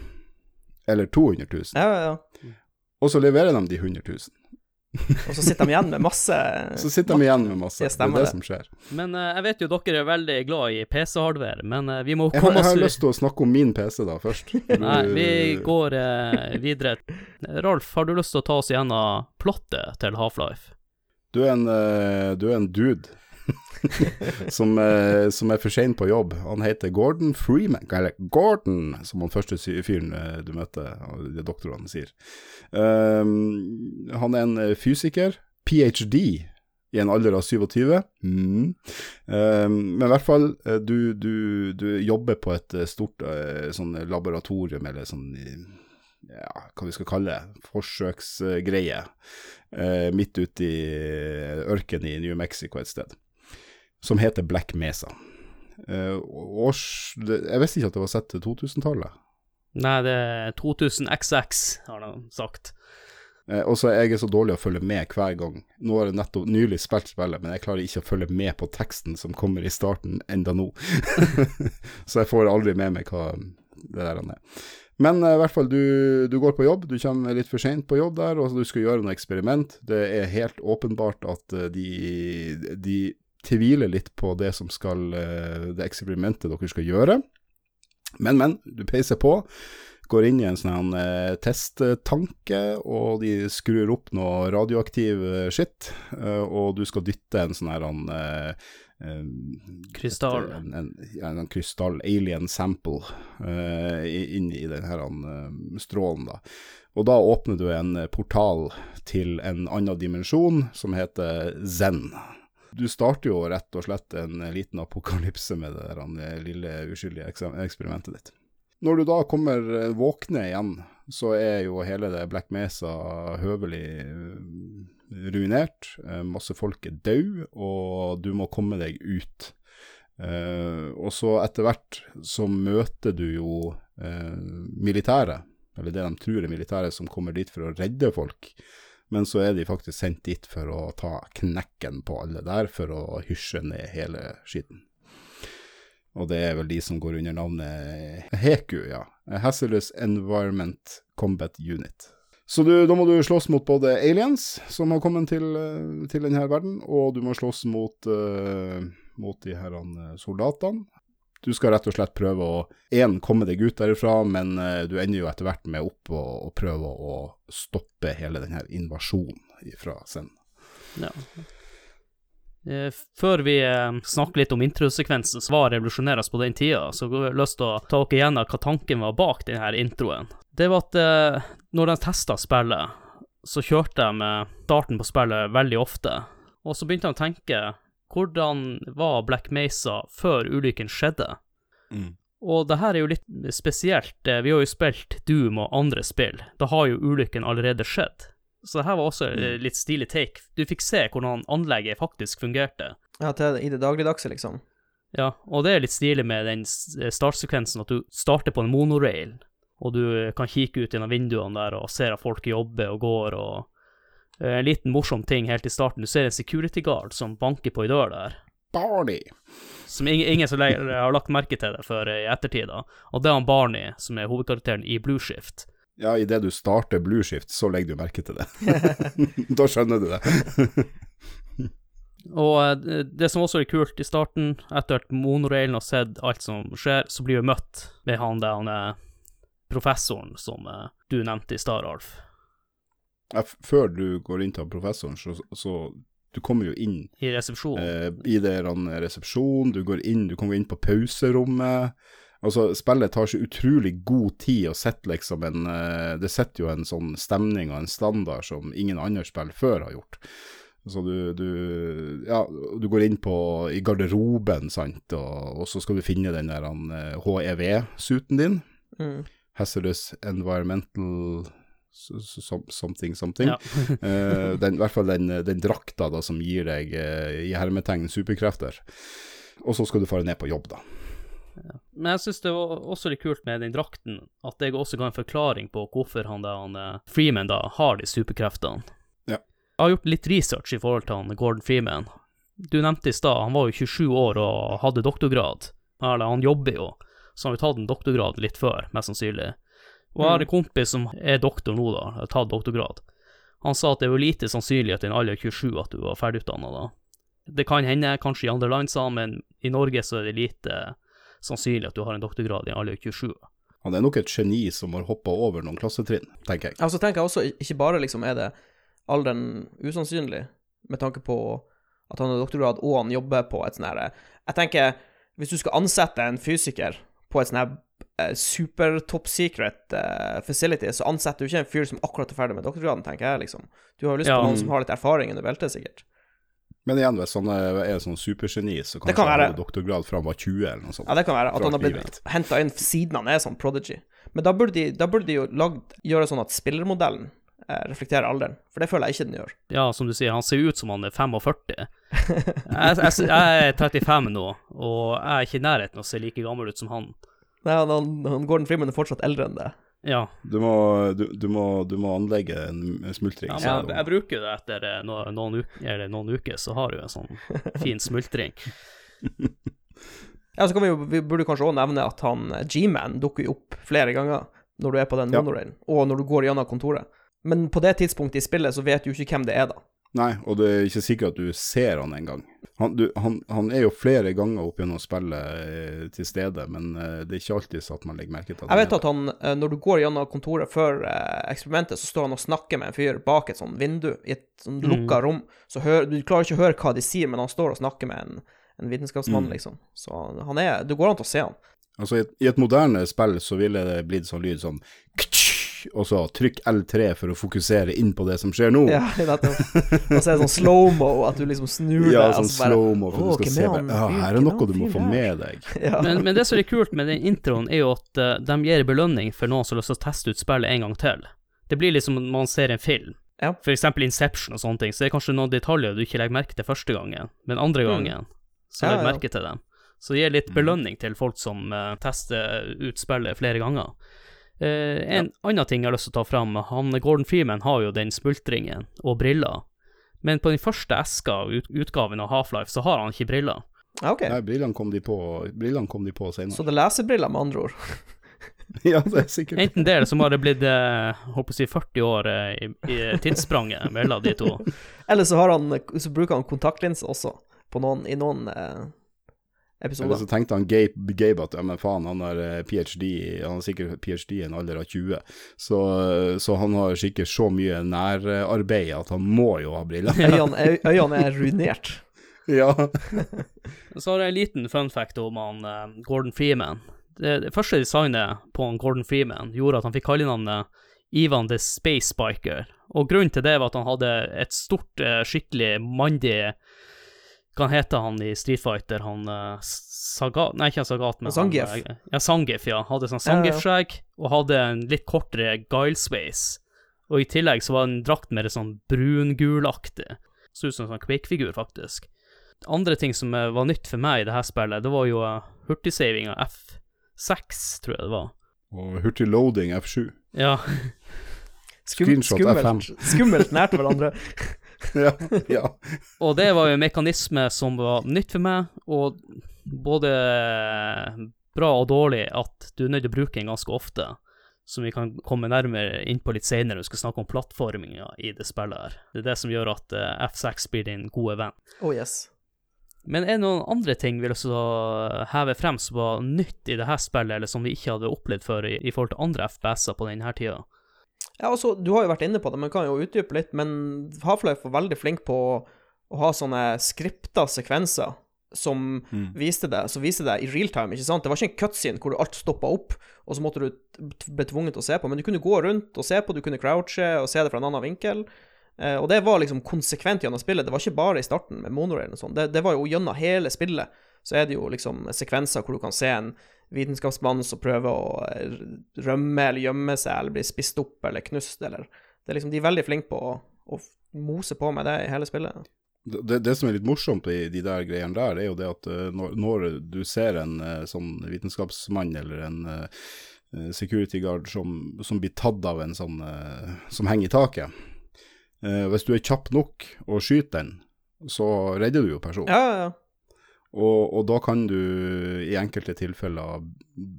Eller 200 000. ja, ja, ja. Og så leverer de de 100 000. Og så sitter de igjen med masse Så sitter de igjen med masse. Det Det er det det. som skjer. Men uh, jeg vet jo dere er veldig glad i PC-hardware, men uh, vi må Jeg har, jeg har lyst til å snakke om min PC da, først. Nei, vi går uh, videre. Ralf, har du lyst til å ta oss gjennom plottet til Half-Life? Du en, du er en dude som, eh, som er for sein på jobb. Han heter Gordon Freeman, eller Gordon, som han første fyren eh, du møter, det doktorene sier. Um, han er en eh, fysiker, ph.d. i en alder av 27. Mm. Um, men i hvert fall, eh, du, du, du jobber på et stort sånn laboratorium, eller sånn ja, hva vi skal kalle det, forsøksgreie, midt ute i ørkenen i New Mexico et sted, som heter Black Mesa. Uh, års, jeg visste ikke at det var sett til 2000-tallet. Nei, det er 2000 XX, har de sagt. Uh, og så er jeg så dårlig å følge med hver gang. Nå har jeg nettopp nylig spilt spillet, men jeg klarer ikke å følge med på teksten som kommer i starten enda nå. så jeg får aldri med meg hva det der er. Men eh, i hvert fall, du, du går på jobb, du kommer litt for seint på jobb der, og du skal gjøre noe eksperiment. Det er helt åpenbart at de, de tviler litt på det som skal eh, Det eksperimentet dere skal gjøre. Men, men, du peiser på går inn i en sånn eh, testtanke, og de skrur opp noe radioaktiv eh, skitt, og du skal dytte en sånn her han, Krystall. En, en, en, en krystall, alien sample, inn i den her strålen, da. Og da åpner du en portal til en annen dimensjon, som heter Zen. Du starter jo rett og slett en liten apokalypse med det der lille uskyldige eksperimentet ditt. Når du da kommer eh, våkne igjen, så er jo hele det Black Mesa høvelig eh, ruinert. Eh, Masse folk er døde, og du må komme deg ut. Og så etter hvert så møter du jo militæret, eller det de tror er militæret, som kommer dit for å redde folk. Men så er de faktisk sendt dit for å ta knekken på alle der, for å hysje ned hele skitten. Og det er vel de som går under navnet HECU, ja. Hasselus Environment Combat Unit. Så du, da må du slåss mot både aliens, som har kommet til, til denne verden, og du må slåss mot, uh, mot de her eh, soldatene. Du skal rett og slett prøve å én, komme deg ut derifra, men eh, du ender jo etter hvert med opp og, og prøve å stoppe hele denne invasjonen fra Zen. Ja. Eh, Før vi eh, snakker litt om introsekvensen som var revolusjonerende på den tida, så har jeg lyst til å ta dere igjennom hva tanken var bak denne introen. Det var at når de testa spillet, så kjørte de starten på spillet veldig ofte, og så begynte de å tenke hvordan var Black Mesa før ulykken skjedde? Og det her er jo litt spesielt. eh, Vi har jo spilt Doom og andre spill. Da har jo ulykken allerede skjedd. Så det her var også eh, litt stilig take. Du fikk se hvordan anlegget faktisk fungerte. Ja, til, i det dagligdagse, liksom. Ja, og det er litt stilig med den eh, startsekvensen, at du starter på en monorail, og du kan kikke ut gjennom vinduene der og ser at folk jobber og går, og en liten morsom ting helt i starten, du ser en security guard som banker på ei dør der, Barney! som ingen, ingen som legger, har lagt merke til det før i ettertid, da. Og det er han Barney, som er hovedkarakteren i Blue Shift. Ja, idet du starter Blue Shift, så legger du merke til det. da skjønner du det. Og eh, det som også er kult i starten, etter at monorailen har sett alt som skjer, så blir vi møtt med han der han er professoren som eh, du nevnte i stad, Alf. Før du går inn til professoren, så, så du kommer jo inn I resepsjonen. eh, i der han er resepsjon, du går inn, du kommer inn på pauserommet. Altså, spillet tar så utrolig god tid og setter liksom en eh, Det setter jo en sånn stemning og en standard som ingen andre spill før har gjort. Så du, du Ja, du går inn på i garderoben, sant, og, og så skal du finne den der eh, HEV-suiten din. Mm. Hazardous Environmental som- Something Something. Ja. uh, den, I hvert fall den, den drakta da, som gir deg uh, i hermetegn superkrefter. Og så skal du fare ned på jobb, da. Men jeg syns det var også litt kult med den drakten, at jeg også ga en forklaring på hvorfor han da, han eh, Freeman da har de superkreftene. Ja. Jeg har gjort litt research i forhold til han Gordon Freeman. Du nevnte i stad, han var jo 27 år og hadde doktorgrad. Eller han jobber jo, så han har jo tatt en doktorgrad litt før, mest sannsynlig. Og jeg har en kompis som er doktor nå, da, har tatt doktorgrad. Han sa at det var lite sannsynlig at i en alder av 27 at du var ferdigutdanna da. Det kan hende, kanskje i andre land, sa han, men i Norge så er det lite sannsynlig at du har en doktorgrad i en alder av 27. Han er nok et geni som har hoppa over noen klassetrinn, tenker jeg. Ja, så tenker jeg også, ikke bare liksom er det alderen usannsynlig, med tanke på at han har doktorgrad og han jobber på et sånn her Jeg tenker, hvis du skal ansette en fysiker på et sånn her eh, super top secret eh, facility, så ansetter du ikke en fyr som akkurat er ferdig med doktorgraden, tenker jeg, liksom. Du har jo lyst Ja. på noen som har litt erfaring under beltet, sikkert. Men igjen, hvis han er, et sånn supergeni, så kanskje kan han har doktorgrad fra han var 20, eller noe sånt. Ja, det kan være at han har blitt henta inn siden han er sånn prodigy. Men da burde de, da burde de jo lagd, gjøre sånn at spillermodellen eh, reflekterer alderen, for det føler jeg ikke den gjør. Ja, som du sier, han ser ut som han er 45. Jeg, jeg, jeg er 35 nå, og jeg er ikke i nærheten av å se like gammel ut som han. Nei, han, han, han Gordon Freeman er fortsatt eldre enn det. Ja, Du må, du, du, må, du må anlegge en smultring. ja men jeg, jeg bruker det etter eh, no, noen, uker, eller noen uker, så har du en sånn fin smultring. Ja, så kan vi vi burde kanskje òg nevne at han eh, G-Man dukker opp flere ganger når du er på den Ja. monorailen, og når du går gjennom kontoret. Men på det tidspunktet i spillet så vet du ikke hvem det er, da. Nei, og det er ikke sikkert at du ser han engang. Han, du, han, han er jo flere ganger opp gjennom spillet eh, til stede, men eh, det er ikke alltid så at man legger merke til Jeg vet at han, eh, når du går gjennom kontoret før eh, eksperimentet, så står han og snakker med en fyr bak et sånn vindu, i et sånt lukka rom. Så hør, du klarer ikke å høre hva de sier, men han står og snakker med en, en vitenskapsmann, liksom. Så han- er Det går an til å se han. Altså, i et, I et moderne spill så ville det blitt sånn lyd som ktsch, og så trykk L3 for å fokusere inn på det som skjer nå. Ja, nettopp. Og så er det sånn slow-mo, at du liksom snur deg. Ja, og sånn så bare, slow-mo, for «Å, du skal se bare, han Ja, her er noe du må få med deg. Ja. Men, men det som er kult med den introen, er jo at uh, de gir belønning for noen som har lyst til å teste ut spillet en gang til. Det blir liksom når man ser en film, Ja. for eksempel Inception og sånne ting, så det er kanskje noen detaljer du ikke legger merke til første gangen, men andre gangen så Mm. så legger ja. merke til dem. Så det gir litt belønning til folk som uh, tester ut spillet flere ganger. Eh, en annen ting jeg har lyst til å ta fram, han Gordon Freeman har jo den smultringen og briller, men på den første eska, ut, utgaven av Half-Life, så har han ikke briller. Ah, okay. Nei, brillene kom de på, brillene kom de på Så det er lesebriller, med andre ord. ja, det er sikkert. Enten det, eller så har det blitt eh, håper å si 40 år eh, i, i tidsspranget mellom de to. Eller så, har han, så bruker han kontaktlinser også, på noen, i noen eh, Eller så tenkte han Gabe, Gabe at ja, men faen, han har eh, ph.d., han har sikkert ph.d. i en alder av 20, så, så han har sikkert så mye nærarbeid at han må jo ha briller. Øynene, øynene er ruinert. ja. Så har jeg en liten fun fact om han eh, Gordon Freeman. Det, det første designet på han Gordon Freeman gjorde at han fikk kallenavnet Ivan the Space Biker. Og grunnen til det var at han hadde et stort, eh, skikkelig mandig Hva heter han i Street Fighter? Han uh, Sagat Nei, ikke Sagat, men Sangif. Han, eh, ja, Sangif, ja. Hadde sånn Ja, ja, ja. Zangief-skjegg, og hadde en litt kortere Guile-space. Og i tillegg så var den drakt mer sånn brungulaktig. Så ut som en sånn Quake-figur, faktisk. Andre ting som eh, var nytt for meg i det her spillet, det var jo uh, hurtigsavinga F6, tror jeg det var. Og hurtig loading F7. Ja, Skum, Screenshot skummelt, skummelt nært hverandre. ja, ja. og det var jo en mekanisme som var nytt for meg, og både bra og dårlig at du er nødt til å bruke den ganske ofte. Som vi kan komme nærmere inn på litt senere når vi skal snakke om plattforminga i det spillet her. Det er det som gjør at eh, F6 blir din gode venn. Oh yes. Men er det noen andre ting vi vil også heve frem som var nytt i det her spillet, eller som vi ikke hadde opplevd før i, i forhold til andre FPS-er på denne tida? Ja, altså, du har jo vært inne på det, men kan jo utdype litt. Men Half-Life var veldig flink på å, ha sånne skripta sekvenser som viste det, Som viste det i real time, ikke sant? Det var ikke en cutscene hvor alt stoppa opp, og så måtte du bli ble tvunget til å se på, men du kunne gå rundt og se på, du kunne crouche og se det fra en annen vinkel. Eh, og det var liksom konsekvent gjennom spillet. Det var ikke bare i starten med monorail og sånn. Det, det var jo gjennom hele spillet. Så er det jo liksom sekvenser hvor du kan se en vitenskapsmann som prøver å eh, rømme eller gjemme seg eller bli spist opp eller knust eller Det er liksom De er veldig flinke på å, å mose på med det i hele spillet. Det, det som er litt morsomt i de der greiene der, er jo det at eh, når, når du ser en eh, sånn vitenskapsmann eller en security guard som, som blir tatt av en sånn som henger i taket Hvis du er kjapp nok og skyter den, så redder du jo personen. Ja, ja, ja. Og, og da kan du i enkelte tilfeller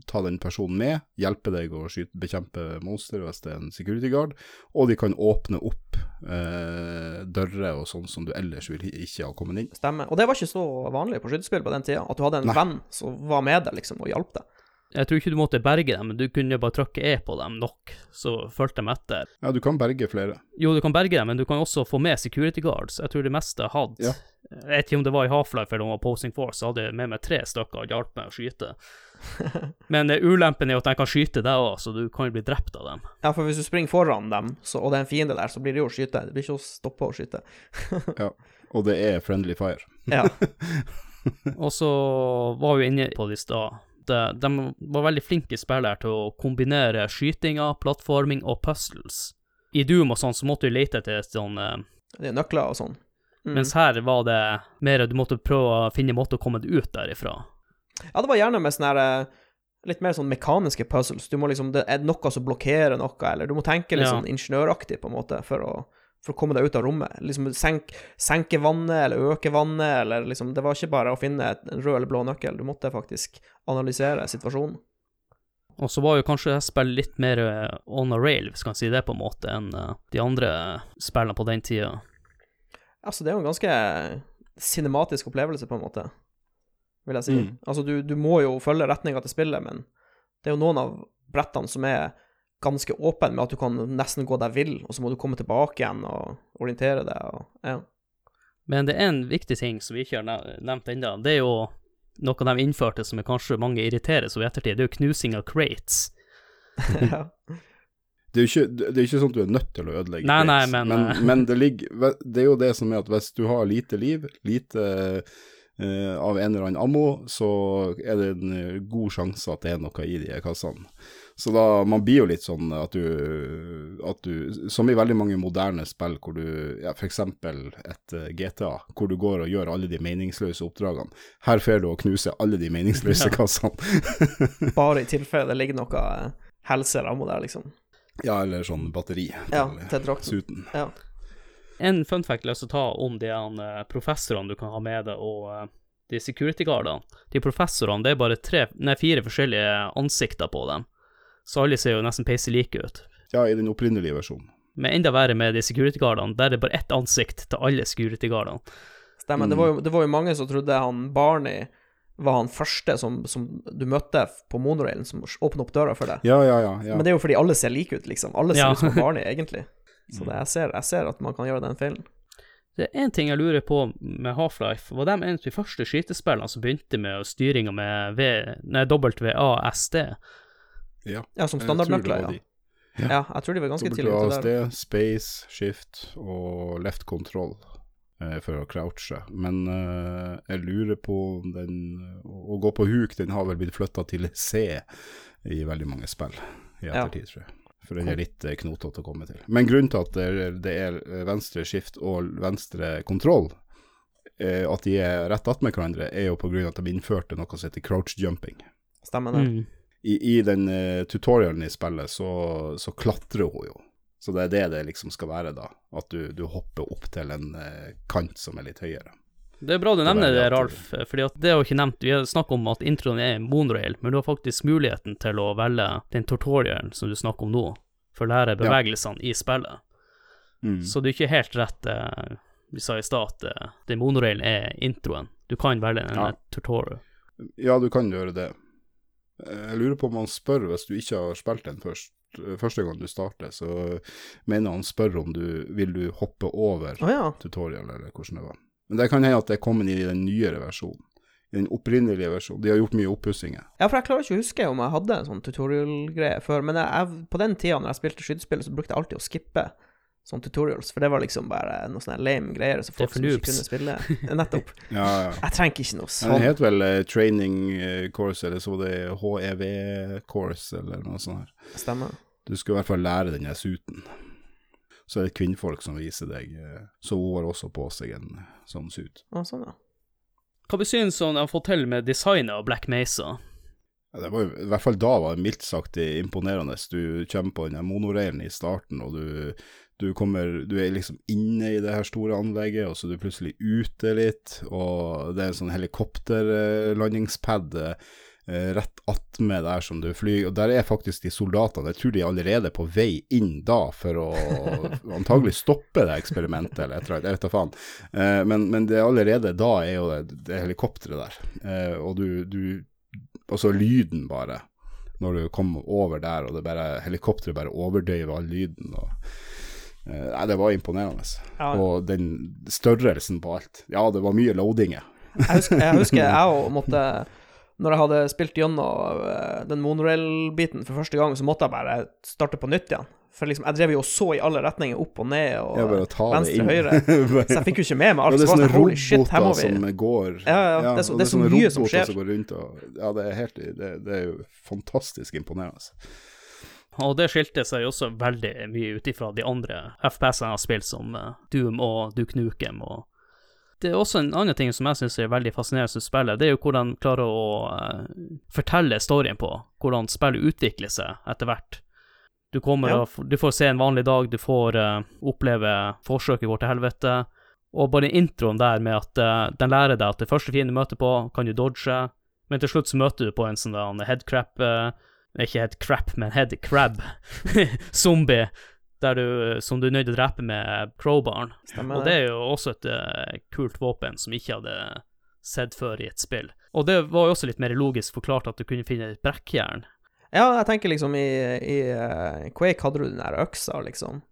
ta den personen med, hjelpe deg å skyte, bekjempe monster hvis det er en security guard, og de kan åpne opp eh, dører og sånn som du ellers vil ikke ha kommet inn. Stemmer. Og det var ikke så vanlig på skytespill på den tida, at du hadde en Nei. venn som var med deg liksom og hjalp deg. Jeg tror ikke du måtte berge dem, men du kunne bare trykke E på dem nok, så fulgte de etter. Ja, du kan berge flere. Jo, du kan berge dem, men du kan også få med security guards. Jeg tror det meste hadde Ja. Jeg vet ikke om det var i Half-Life eller om det var Posing Force, så hadde jeg med meg tre stykker og hjalp meg å skyte. Men eh, ulempen er jo at de kan skyte deg òg, så du kan jo bli drept av dem. Ja, for hvis du springer foran dem, så, og det er en fiende der, så blir det jo å skyte. Det blir ikke å stoppe å skyte. ja, Og det er friendly fire. Ja. Og så var vi inne på det i stad. De, de var veldig flinke spillere til å kombinere skytinga, plattforming og puzzles. I Doom og sånn så måtte du lete etter sånn eh, Det er nøkler og sånn. Mm. Mens her var det mer du måtte prøve å finne en måte å komme deg ut derifra. Ja, det var gjerne med sånne her, eh, litt mer sånn mekaniske puzzles. Du må liksom, Det er noe som blokkerer noe, eller du må tenke litt Ja. sånn ingeniøraktig, på en måte, for å, for å komme deg ut av rommet. Liksom senk, senke vannet, eller øke vannet, eller liksom Det var ikke bare å finne en rød eller blå nøkkel, du måtte faktisk analysere situasjonen. Og så var jo kanskje det spillet litt mer eh, on a rail, hvis man kan si det på en måte, enn eh, de andre spillene på den tida. Altså, det er jo en ganske cinematisk opplevelse, på en måte, vil jeg si. Mm. Altså, du, du må jo følge retninga til spillet, men det er jo noen av brettene som er ganske åpen med at du kan nesten gå deg vill, og så må du komme tilbake igjen og orientere deg. Og, ja. Men det er en viktig ting som vi ikke har nevnt ennå. Det er jo noe de innførte som er kanskje mange irriterer seg over i ettertid. Det er jo knusing av crates. ja. Det er jo ikke, det er ikke sånn at du er nødt til å ødelegge Nei, nei, men, men, eh. men det ligger Det er jo det som er at hvis du har lite liv, lite uh, av en eller annen ammo, så er det en eh, god sjanse at det er noe i de kassene. Så da, man blir jo litt sånn at du, at du Som i veldig mange moderne spill hvor du ja, For eksempel et eh, GTA, hvor du går og gjør alle de meningsløse oppdragene. Her får du å knuse alle de meningsløse kassene. Bare i tilfelle det ligger noe eh, helse eller ammo der, liksom. ja, eller sånn batteri Ja, til til drakten. Ja. En fun fact jeg å ta om de eh, professorene du kan ha med deg, og de security guardene. De professorene, det er bare tre, nei, fire forskjellige ansikter på dem. Så alle ser jo nesten peise like ut. Ja, i den opprinnelige versjonen. Men enda verre med de security guardene, der er det bare ett ansikt til alle security guardene. Stemmer. Det, var jo, det var jo mange som trodde han Barney var han første som, som du møtte på monorailen, som åpna opp døra for deg. Ja, ja, ja. ja. Men det er jo fordi alle ser like ut, liksom. Alle ser Ja. ut som Barney, egentlig. Så det, jeg, ser, jeg ser at man kan gjøre den feilen. Det er én ting jeg lurer på med Half-Life. Var de en av de første skytespillene som begynte med styringa med v, nei, WASD? Ja. Ja, som det standardnøkler, ja. de. ja. Jeg tror de var ganske tidlig ute WASD, space, shift og left control eh, for å crouche. Men eh, jeg lurer på om den Å gå på huk, den har vel blitt flytta til C i veldig mange spill i Ja. ettertid, tror jeg. For den er litt eh, knotete å komme til. Men grunnen til at det er, det venstre skift og venstre kontroll, eh, at de er rett attmed hverandre, er jo av at de innførte noe som heter crouch jumping. Stemmer det. Mm. I, i den uh, tutorialen i spillet, så, så klatrer hun jo. Så det er det det liksom skal være, da. At du, du hopper opp til en eh, kant som er litt høyere. Det er bra du nevner det, Ralf, fordi det er jo ikke nevnt. Vi har snakket om at introen er monorail, men du har faktisk muligheten til å velge den tutorialen som du snakker om nå, for å lære bevegelsene i spillet. Mm. Så det er ikke helt rett eh, Vi sa i stad at eh, den monorailen er introen. Du kan velge en Ja. eh, tutorial. Ja, du kan gjøre det. Jeg lurer på om han spør, hvis du ikke har spilt den først, første gang du starter, så mener han spør om du vil du hoppe over Å ja. tutorial, eller hvordan det var. Men det kan hende at det er kommet i den nyere versjonen. I den opprinnelige versjonen. De har gjort mye oppussinger. Ja, for jeg klarer ikke å huske om jeg hadde en sånn tutorial-greie før, men jeg, på den tida når jeg spilte skytespill, så brukte jeg alltid å skippe sånne tutorials, for det var liksom bare noe sånne lame greier så er folk som ikke kunne spille. Nettopp. Ja, ja. Jeg trenger ikke noe sånt. Det het vel uh, training eh, course, eller så var det HEV course, eller noe sånt. her. Stemmer. Du skal i hvert fall lære den suiten. Så er det kvinnfolk som viser deg, eh, så hun har også på seg en sånn suit. Å, sånn, ja. Hva vi synes om de har fått til med designet av Black Mesa? Ja, det var jo, I hvert fall da var det mildt sagt imponerende. Du kommer på den monoreilen i starten, og du, Du, kommer, du er liksom inne i det her store anlegget, og så er du plutselig ute litt, og det er en sånn helikopterlandingspad eh, rett attmed der som du flyr, og der er faktisk de soldatene. Jeg tror de er allerede på vei inn da for å antagelig stoppe det eksperimentet, eller et eller annet, jeg vet da faen. Eh, men, men det er allerede da er jo det, det helikopteret der, eh, og du, du Altså lyden bare når du kommer over der, og det bare, helikopteret bare overdøyver all lyden. Og, nei, det var imponerende. Ja. Og den størrelsen på alt. Ja, det var mye loadinger. Jeg husker jeg, husker jeg og måtte Når jeg hadde spilt gjennom eh, den monorail-biten for første gang, så måtte jeg bare starte på nytt igjen. For liksom, jeg drev jo og så i alle retninger, opp og ned, og Ja, venstre, høyre. Så jeg fikk jo ikke med meg Ja, alt. det er sånne sånn, shit, må vi som går Ja, ja, det er så- det er så mye som skjer. Som og, ja, det er, helt, det, det er jo fantastisk imponerende. Og det skilte seg også veldig mye ut ifra de andre FPS-ene jeg har spilt, som eh, Doom og Duke Nukem. og det er også en annen ting som jeg syns er veldig fascinerende med spillet, det er jo hvordan de klarer å eh, fortelle storyen på, hvordan spillet utvikler seg etter hvert. Du, kommer Ja. du får se en vanlig dag, du får eh, oppleve forsøket går til helvete, og bare introen der med at den lærer deg at det første fienden du møter på, kan du dodge, men til slutt så møter du på en sånn der headcrap eh, crap, men head crab. zombie, der du, som du er nødt til å drepe med crowbaren. Stemmer Og det er jo også et uh, kult våpen som ikke hadde sett før i et spill. Og det var jo også litt mer logisk forklart at du kunne finne et brekkjern. Ja, jeg tenker liksom i, i eh, Quake hadde du den der øksa, liksom.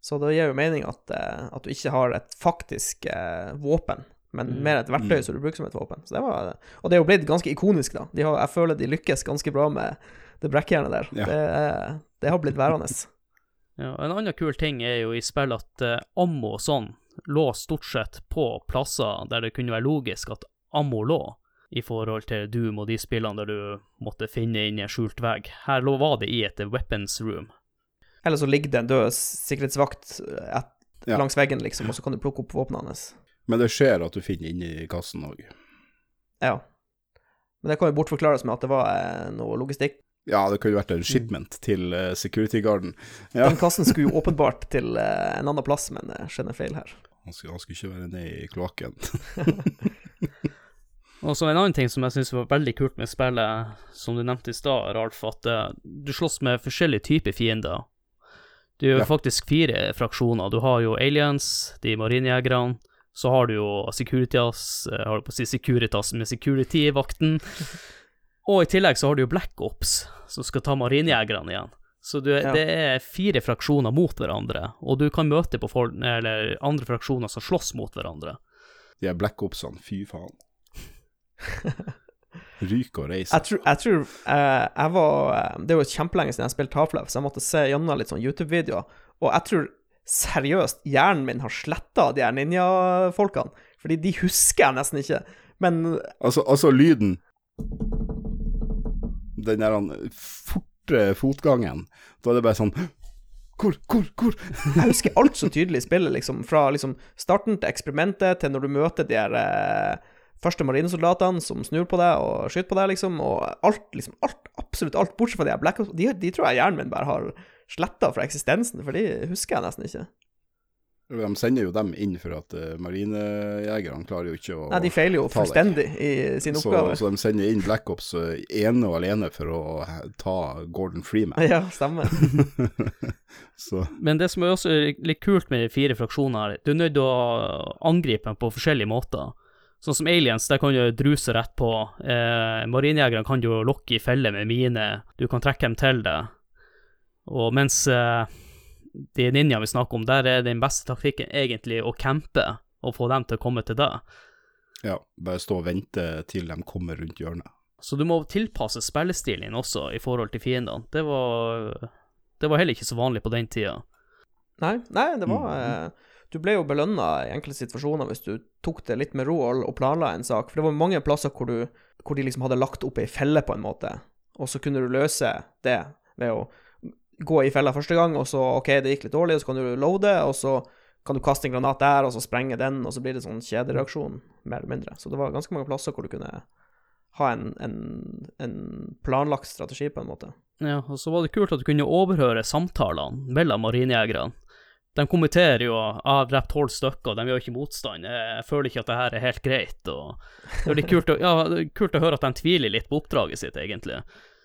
Så det gir jo mening at, eh, at du ikke har et faktisk uh, våpen, men Mm. mer et verktøy som du bruker som et våpen. Så det var, og det er jo blitt ganske ikonisk, da. De har, jeg føler de lykkes ganske bra med det brekkjernet der. Ja. Det, det har blitt værende. Ja, en annen kul ting er jo i spill at eh, ammo og sånn lå stort sett på plasser der det kunne være logisk at ammo lå, i forhold til Doom og de spillene der du måtte finne inn i en skjult vegg. Her lå var det i et weapons room. Eller så ligger det en død sikkerhetsvakt et, Ja. langs veggen, liksom, og så kan du plukke opp våpnene hans. Men det skjer at du finner inni kassen òg. Ja. Men det kan jo bortforklares med at det var eh, noe logistikk. Ja, det kunne vært en shipment til uh, security guarden. Ja. Den kassen skulle jo åpenbart til uh, en annen plass, men jeg skjønner feil her. Han skulle, han skulle ikke være nede i kloakken. Og så en annen ting som jeg syns var veldig kult med spillet, som du nevnte i stad, Ralf, at uh, du slåss med forskjellige typer fiender. Du er jo Ja. faktisk fire fraksjoner. Du har jo aliens, de marinejegerne. Så har du jo Securitas, jeg har du på å si Securitas med Security-vakten. Og i tillegg så har du jo Black Ops, som skal ta marinejegerne igjen. Så du, Ja. det er fire fraksjoner mot hverandre, og du kan møte på folk, eller andre fraksjoner som slåss mot hverandre. De er black opsene, fy faen. Ryke og reise. Jeg tror, jeg, tror eh, jeg var eh, Det er jo kjempelenge siden jeg spilte Half-Life, så jeg måtte se gjennom litt sånn YouTube-videoer. Og jeg tror seriøst hjernen min har sletta de her ninja-folkene. Fordi de husker jeg nesten ikke. Men Altså, altså lyden Den der forte fotgangen. Da er det bare sånn Hvor, hvor, hvor? jeg husker alt så tydelig i spillet, liksom. Fra liksom starten til eksperimentet til når du møter de her eh, første marinesoldatene som snur på deg og skyter på deg, liksom. Og alt, liksom. Alt, absolutt alt, bortsett fra de her Black Ops. De, de tror jeg hjernen min bare har sletta fra eksistensen, for de husker jeg nesten ikke. De sender jo dem inn for at uh, marinejegerne klarer jo ikke å Nei, de feiler jo fullstendig i sin oppgave. så de sender inn Black Ops uh, ene og alene for å uh, ta Gordon Freeman. Ja, stemmer. så Men det som er også litt kult med de fire fraksjonene her, du er nødt til å angripe dem på forskjellige måter. Sånn som aliens, der kan du druse rett på. Eh, Marinejegerne kan du lokke i felle med mine, du kan trekke dem til deg. Og mens eh, de ninjaene vi snakker om, der er den beste taktikken egentlig å campe og få dem til å komme til deg. ja, bare stå og vente til de kommer rundt hjørnet. Så du må tilpasse spillestilen din også i forhold til fiendene. Det var, det var heller ikke så vanlig på den tida. Nei, nei, det var eh, Du ble jo belønna i enkelte situasjoner hvis du tok det litt med ro og og planla en sak. For det var mange plasser hvor, du, hvor de liksom hadde lagt opp ei felle, på en måte, og så kunne du løse det ved å gå i fella første gang, og så OK, det gikk litt dårlig, og så kan du loade, og så kan du kaste en granat der, og så sprenge den, og så blir det sånn kjedereaksjon, mer eller mindre. Så det var ganske mange plasser hvor du kunne ha en, en, en planlagt strategi, på en måte. Ja, og så var det kult at du kunne overhøre samtalene mellom marinejegerne. De kommenterer jo jeg har drept tolv stykker, de gjør ikke motstand. Jeg føler ikke at det her er helt greit. og Det er kult å, ja, kult å høre at de tviler litt på oppdraget sitt, egentlig.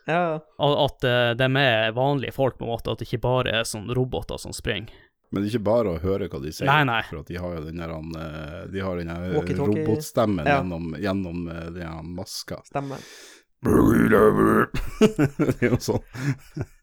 Ja, At, at eh, de er vanlige folk, på en måte, at det ikke bare er sånn roboter som springer. Men det er ikke bare å høre hva de sier, Nei, nei. for at de har jo den der eh, De har den der Walkie-talkie. robotstemmen Ja. gjennom, gjennom eh, den maska. Stemmen. det er jo sånn.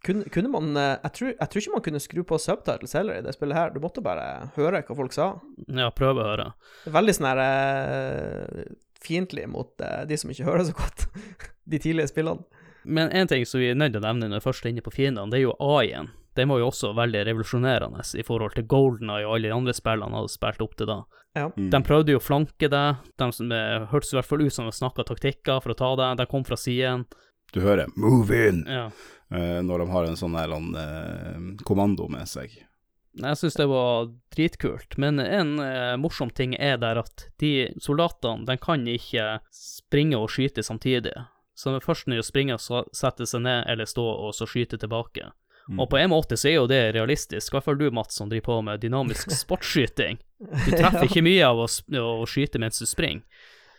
Kunne, kunne man eh, jeg tror, jeg tror ikke man kunne skru på subtitles heller i det spillet her. Du måtte bare høre hva folk sa. Ja, prøve å høre. Er veldig sånn her eh, fiendtlig mot eh, de som ikke hører så godt. de tidlige spillene. Men en ting som vi er nødt til å nevne når vi først er inne på fiendene, det er jo AI-en. Den var jo også veldig revolusjonerende i forhold til GoldenEye og alle de andre spillene han hadde spilt opp til da. Ja. Mm. De prøvde jo å flanke deg, de som eh, hørtes i hvert fall ut som de snakka taktikker for å ta deg, de kom fra siden. Du hører 'move in' Ja. eh, når de har en sånn her eh, kommando med seg. Jeg syns det var dritkult, men en eh, morsom ting er der at de soldatene, de kan ikke springe og skyte samtidig. Så det første når de springer, så setter seg ned eller stå og så skyte tilbake. Mm. Og på en måte så er jo det realistisk, i hvert fall du, Mats, som driver på med dynamisk sportsskyting. Du treffer ikke mye av å, å skyte mens du springer.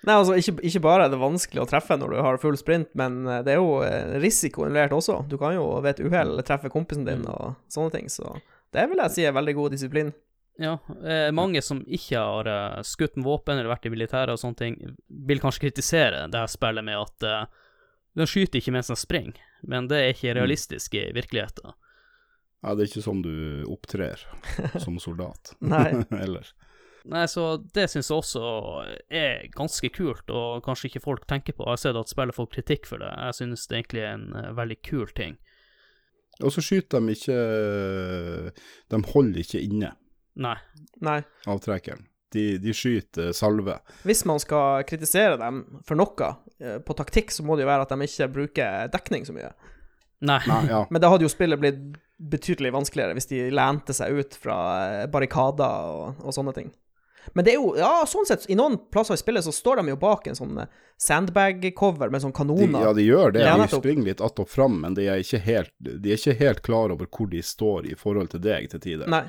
Nei, altså, ikke, ikke bare er det vanskelig å treffe når du har full sprint, men eh, det er jo eh, risiko involvert også. Du kan jo ved et uhell treffe kompisen din og sånne ting, så det vil jeg si er veldig god disiplin. Ja, eh, mange som ikke har eh, skutt med våpen eller vært i militæret og sånne ting, vil kanskje kritisere det her spillet med at eh, de skyter ikke mens den springer, men det er ikke realistisk i virkeligheten. Ja, det er ikke sånn du opptrer som soldat. Nei. Eller Nei, så det syns jeg også er ganske kult, og kanskje ikke folk tenker på. Jeg har sett at spillet får kritikk for det. Jeg synes det egentlig er en eh, veldig kul ting. Og så skyter de ikke De holder ikke inne Nei. Nei. avtrekkeren. De, de skyter salve. Hvis man skal kritisere dem for noe eh, på taktikk, så må det jo være at de ikke bruker dekning så mye. Nei. Nei, ja. Men da hadde jo spillet blitt betydelig vanskeligere hvis de lente seg ut fra eh, barrikader og, og sånne ting. Men det er jo, ja, sånn sett, i noen plasser i spillet så står de jo bak en sånn eh, sandbag-cover med sånn De, kanoner. ja, de gjør det. De springer litt att og fram, men de er, ikke helt, de er ikke helt klar over hvor de står i forhold til deg til tider. Nei,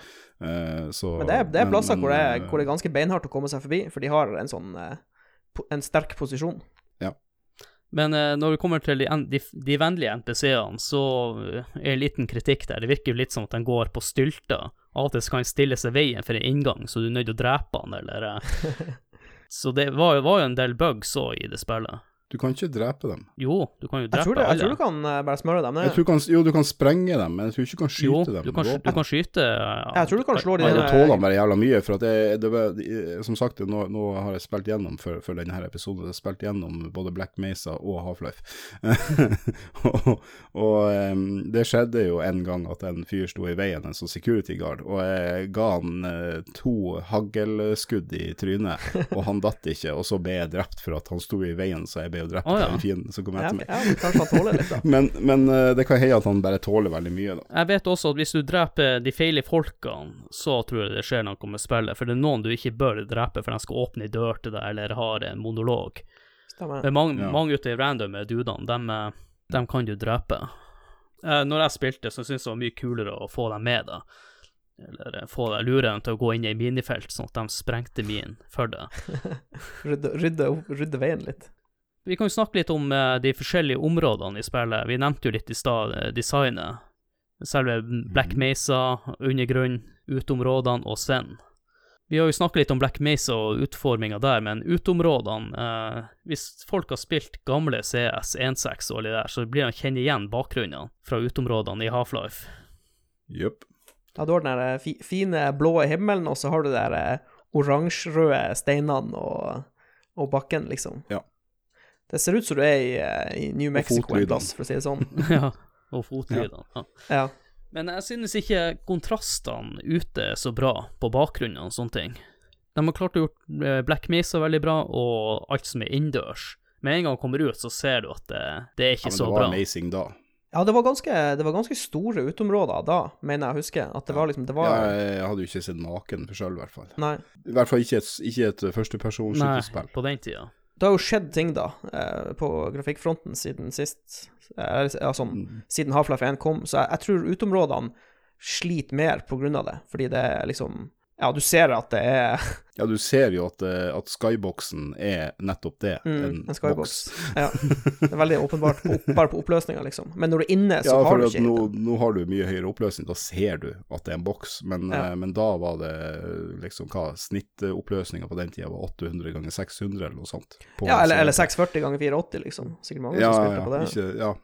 så, men det er, det er plasser men, hvor, det er, eh, hvor det er ganske beinhardt å komme seg forbi, for de har en sånn eh, en sterk posisjon. Ja. Men eh, når det kommer til de, de, de vennlige NPC-ene, så eh, er en liten kritikk der. Det virker jo litt som at de går på stylter. Av og til kan stille seg veien for en inngang, så du er nødt til å drepe han, eller eh. Så det var, jo- var jo en del bugs òg i det spillet. Du kan ikke drepe dem. Jo, du kan jo Jeg drepe tror, det, jeg tror du kan eh, bare smøre dem ned. Jeg tror kan, jo, du kan sprenge dem, men jeg tror ikke du kan skyte jo, dem. du kan, du kan skyte ja, Jeg tror du kan slå dem. Da tåler bare jævla mye, for at det, det som sagt, nå, nå har jeg spilt gjennom for, for denne episoden, jeg har spilt gjennom både Black Mesa og Half-Life. og og em, det skjedde jo en gang at en fyr sto i veien, en sånn security guard, og jeg ga han eh, to haglskudd i trynet, og han datt ikke, og så ble jeg drept for at han sto i veien, så jeg ble jo drept oh, ja. av en fiende som kom Ja, etter meg. ja, men kanskje han tåler litt, da. Men, men eh, det kan hende at han bare tåler veldig mye, da. Jeg vet også at hvis du dreper de feile folkene, så tror jeg det skjer noe med spillet. For det er noen du ikke bør drepe, for de skal åpne ei dør til deg, eller har en monolog. Stemmer. Men mange, Ja. mange av de randome dudene, dem, eh, dem kan du drepe. Eh, når jeg spilte, så syntes jeg det var mye kulere å få dem med, da. Eller få deg, lure dem til å gå inn i minifelt, sånn at de sprengte min for deg. Rydde, rydde, rydde veien litt. Vi kan jo snakke litt om eh, de forskjellige områdene i spillet. Vi nevnte jo litt i stad eh, designet. Selve Black Mesa, undergrunn, uteområdene og Zen. Vi har jo snakket litt om Black Mesa og utforminga der, men uteområdene eh, Hvis folk har spilt gamle CS 1.6 og alle der, så blir de kjenne igjen bakgrunnene fra uteområdene i Half-Life. Jøpp. Ja, du har den der eh, fi, fine blå himmelen, og så har du de oransjerøde steinene og, og bakken, liksom. Ja. Det ser ut som du er i, eh, i New Mexico en plass, for å si det sånn. ja, og fotlydene. Ja. Ja. Men jeg synes ikke kontrastene ute er så bra på bakgrunnen og sånne ting. De har klart å gjort eh, Black Mesa veldig bra, og alt som er innendørs. Med en gang du kommer ut, så ser du at det, det er Ja, ikke men det var amazing da. Ja, det var, ganske, det var ganske store uteområder da, mener jeg å huske. At det var liksom Det var Ja, jeg hadde jo ikke sett naken sjøl, i hvert fall. Nei. I hvert fall ikke et, ikke et Nei, på den tida. Det har jo skjedd ting, da, eh, på grafikkfronten siden sist. Altså, sånn Mm. siden Half-Life 1 kom. Så jeg, jeg tror uteområdene sliter mer på grunn av det, fordi det er liksom Ja, du ser at det er Ja, du ser jo at, eh, at skyboxen er nettopp det, mm, en, en skybox. Box. Ja. Det er veldig åpenbart på, bare på oppløsninga, liksom. Men når du er inne, så Ja, har du ikke nå, nå har du mye høyere oppløsning, da ser du at det er en boks, men, Ja. eh, men da var det liksom hva, snittoppløsninga på den tida var 800 ganger 600 eller noe sånt. på Ja, eller, eller 640 ganger 480, liksom. Sikkert mange Ja, som ja, spilte på det. ikke, ja.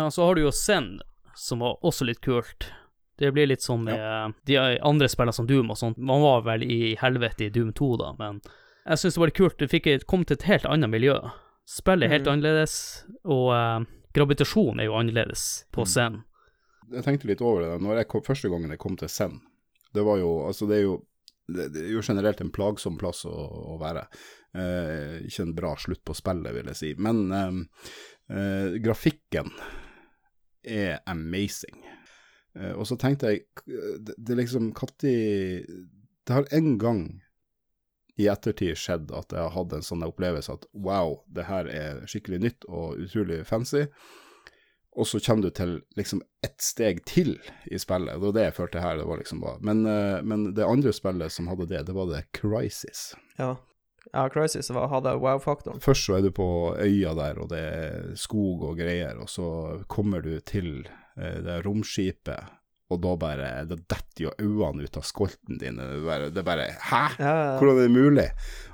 Ja, så har du jo Zen, som var også litt kult. Det blir litt sånn med ja. de andre spillene som Doom og sånt. Man var vel i helvete i Doom 2, da, men jeg syns det var litt kult. Du fikk kom til et helt annet miljø. Spillet er helt mm. annerledes, og uh, gravitasjon er jo annerledes på Mm. Jeg tenkte litt over det. Når jeg kom, første gangen jeg kom til Zen, det var jo Altså, det er jo det det er jo generelt en plagsom plass å, å være. Eh, ikke en bra slutt på spillet, vil jeg si. Men eh, eh, grafikken er amazing. Eh, og så tenkte jeg Det, er liksom Når Det har en gang i ettertid skjedd at jeg har hatt en sånn opplevelse at wow, det her er skikkelig nytt og utrolig fancy. Og så kommer du til liksom ett steg til i spillet. Det var det jeg følte her. det var liksom bare. Men, eh, men det andre spillet som hadde det, det var det Crisis. Ja. ja, Crisis var, hadde wow-faktoren. Først så er du på øya der, og det er skog og greier, og så kommer du til det romskipet, og da bare Da detter jo øynene ut av skolten din. Det bare, det bare Hæ? Ja, ja, ja. Hvordan er det mulig?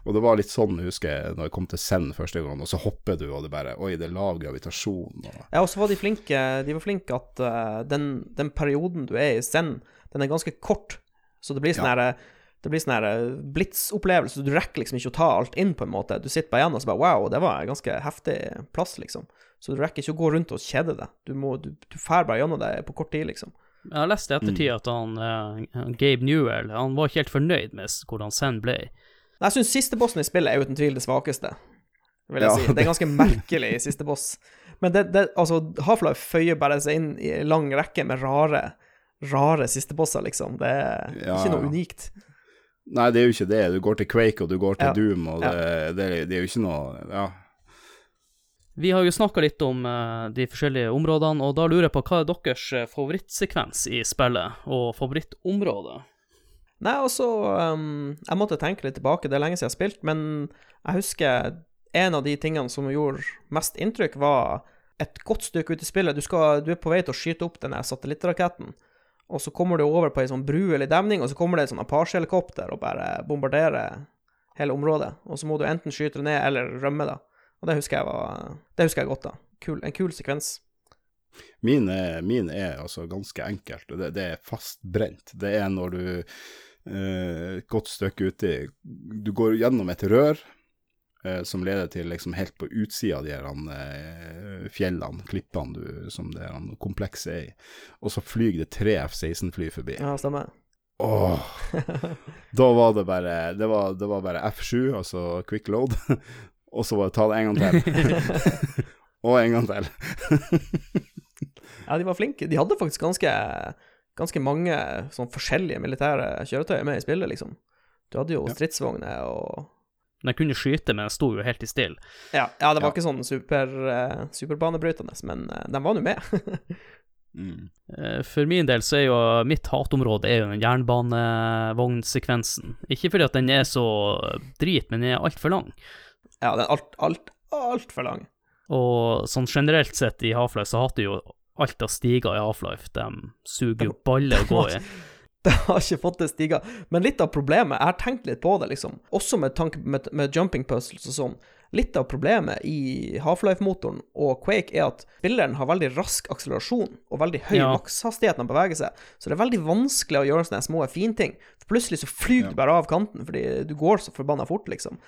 Og det var litt sånn, husker jeg, når jeg kom til Send første gang, og så hopper du, og det bare Oi, det er lav gravitasjon. Og, Ja, og så var de flinke De var flinke at uh, den, den perioden du er i Send, den er ganske kort. Så det blir sånn Ja. Det blir sånn eh, blitsopplevelse. Du rekker liksom ikke å ta alt inn, på en måte. Du sitter bare igjen og så bare Wow, det var en ganske heftig plass, liksom. Så du rekker ikke å gå rundt og kjede deg. Du må Du, du fær bare gjennom det på kort tid, liksom. Jeg har lest i ettertid Mm. at han, uh, Gabe Newell han var ikke helt fornøyd med hvordan Sand ble. Jeg syns siste bossen i spillet er uten tvil det svakeste, vil jeg Ja, si. Det er ganske merkelig siste boss. Men det, det altså, Half-Life føyer bare seg inn i en lang rekke med rare, rare sistebosser, liksom. Det er Ja, ikke noe ja. unikt. Nei, det er jo ikke det. Du går til Quake, og du går til Ja. Doom, og Ja. det, det, det er jo ikke noe Ja. Vi har jo snakka litt om eh, de forskjellige områdene, og da lurer jeg på hva er deres eh, favorittsekvens i spillet, og favorittområde? Nei, altså um, Jeg måtte tenke litt tilbake, det er lenge siden jeg har spilt, men jeg husker en av de tingene som gjorde mest inntrykk, var et godt stykke ut i spillet. Du, skal, du er på vei til å skyte opp denne satellittraketten, og så kommer du over på ei sånn bru eller demning, og så kommer det et sånn Apache-helikopter og bare bombarderer hele området. Og så må du enten skyte det ned eller rømme, da. Og det husker jeg var Det husker jeg godt, da. Kul, en kul sekvens. Min er, min er altså ganske enkelt. og Det, det er fastbrent. Det er når du et et godt stykke uti Du går gjennom et rør uh, som leder til liksom helt på utsida av de her uh, fjellene, klippene du, som det her komplekset er i. Og så flyr det tre F-16-fly forbi. Ja, stemmer. Åh, da var det bare Det var, det var bare F7, altså quick load, og så bare ta det en gang til. og en gang til. Ja, de var flinke. De hadde faktisk ganske, ganske mange sånn forskjellige militære kjøretøy med i spillet, liksom. Du hadde jo stridsvogner og Den kunne skyte, men den sto jo helt i still. Ja, ja det var Ja. ikke sånn super, eh, superbanebrytende, men uh, de var nå med. Mm. Eh, For min del så er jo mitt hatområde er jo den jernbanevognsekvensen. Ikke fordi at den er så drit, men den er altfor lang. Ja, den er alt, alt, altfor lang. Og sånn generelt sett i Half-Life så hater jo alt av stiger i Half-Life. De suger jo baller å gå i. Det har ikke fått til stiger. Men litt av problemet, jeg har tenkt litt på det, liksom, også med tanke med, med jumping puzzles og sånn. Litt av problemet i Half-Life-motoren og Quake er at spilleren har veldig rask akselerasjon og veldig høy Ja. makshastighet når han beveger seg, så det er veldig vanskelig å gjøre sånne små finting. Plutselig så flyr Ja. du bare av kanten fordi du går så forbanna fort, liksom.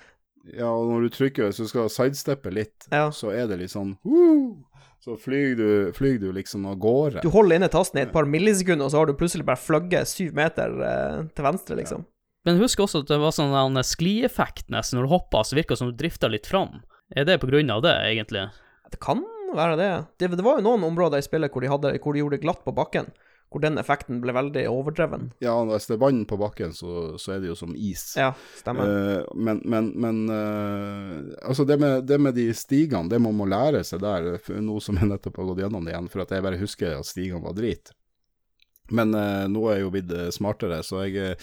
Ja, og når du trykker så skal sidesteppe litt, Ja. så er det litt sånn «Woo!» Så flyr du, flyr du liksom av gårde. Du holder inne tasten i et par millisekunder, og så har du plutselig bare flagget syv meter eh, til venstre, liksom. Men husk også at det var sånn en sklieffekt nesten. Når du hoppa, så virka det som du drifta litt fram. Er det på grunn av det, egentlig? Det kan være det. det. Det var jo noen områder i spillet hvor de, hadde, hvor de gjorde det glatt på bakken, hvor den effekten ble veldig overdreven. Ja, hvis det er vann på bakken, så, så er det jo som is. Ja, stemmer. Uh, men men, men uh, altså det med, det med de stigene, det man må lære seg der, nå som jeg nettopp har gått gjennom det igjen, for at jeg bare husker at stigene var drit. Men uh, nå er jeg jo blitt smartere, så jeg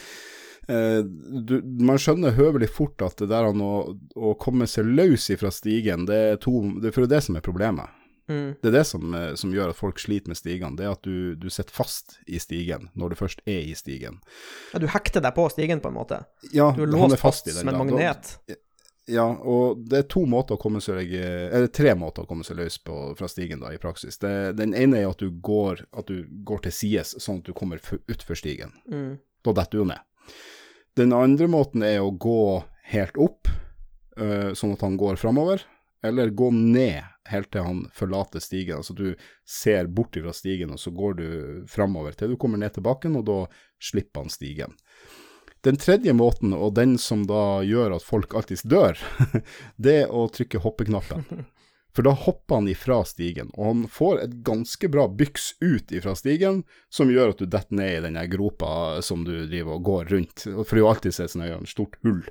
du, Man skjønner høvelig fort at det der å, å komme seg løs ifra stigen, det er to Det er for det det som er problemet. Mm. Det er det som, eh, som gjør at folk sliter med stigene. Det er at du, du sitter fast i stigen når du først er i stigen. Ja, du hekter deg på stigen, på en måte. Ja, Du er låst er fast fast som en. Da- magnet. Ja, og det er to måter å komme seg Eller tre måter å komme seg løs på fra stigen, da, i praksis. Det, den ene er at du går, at du går til sides, sånn at du kommer utfor stigen. Mm. Da detter du ned. Den andre måten er å gå helt opp, øh, sånn at han går framover, eller gå ned helt til han forlater stigen. Altså du ser bort fra stigen, og så går du framover til du kommer ned til bakken, og da slipper han stigen. Den tredje måten, og den som da gjør at folk alltid dør, det er å trykke hoppeknappen. For da hopper han ifra stigen, og han får et ganske bra byks ut ifra stigen, som gjør at du detter ned i den gropa som du driver og går rundt. For det er jo alltid et her stort hull.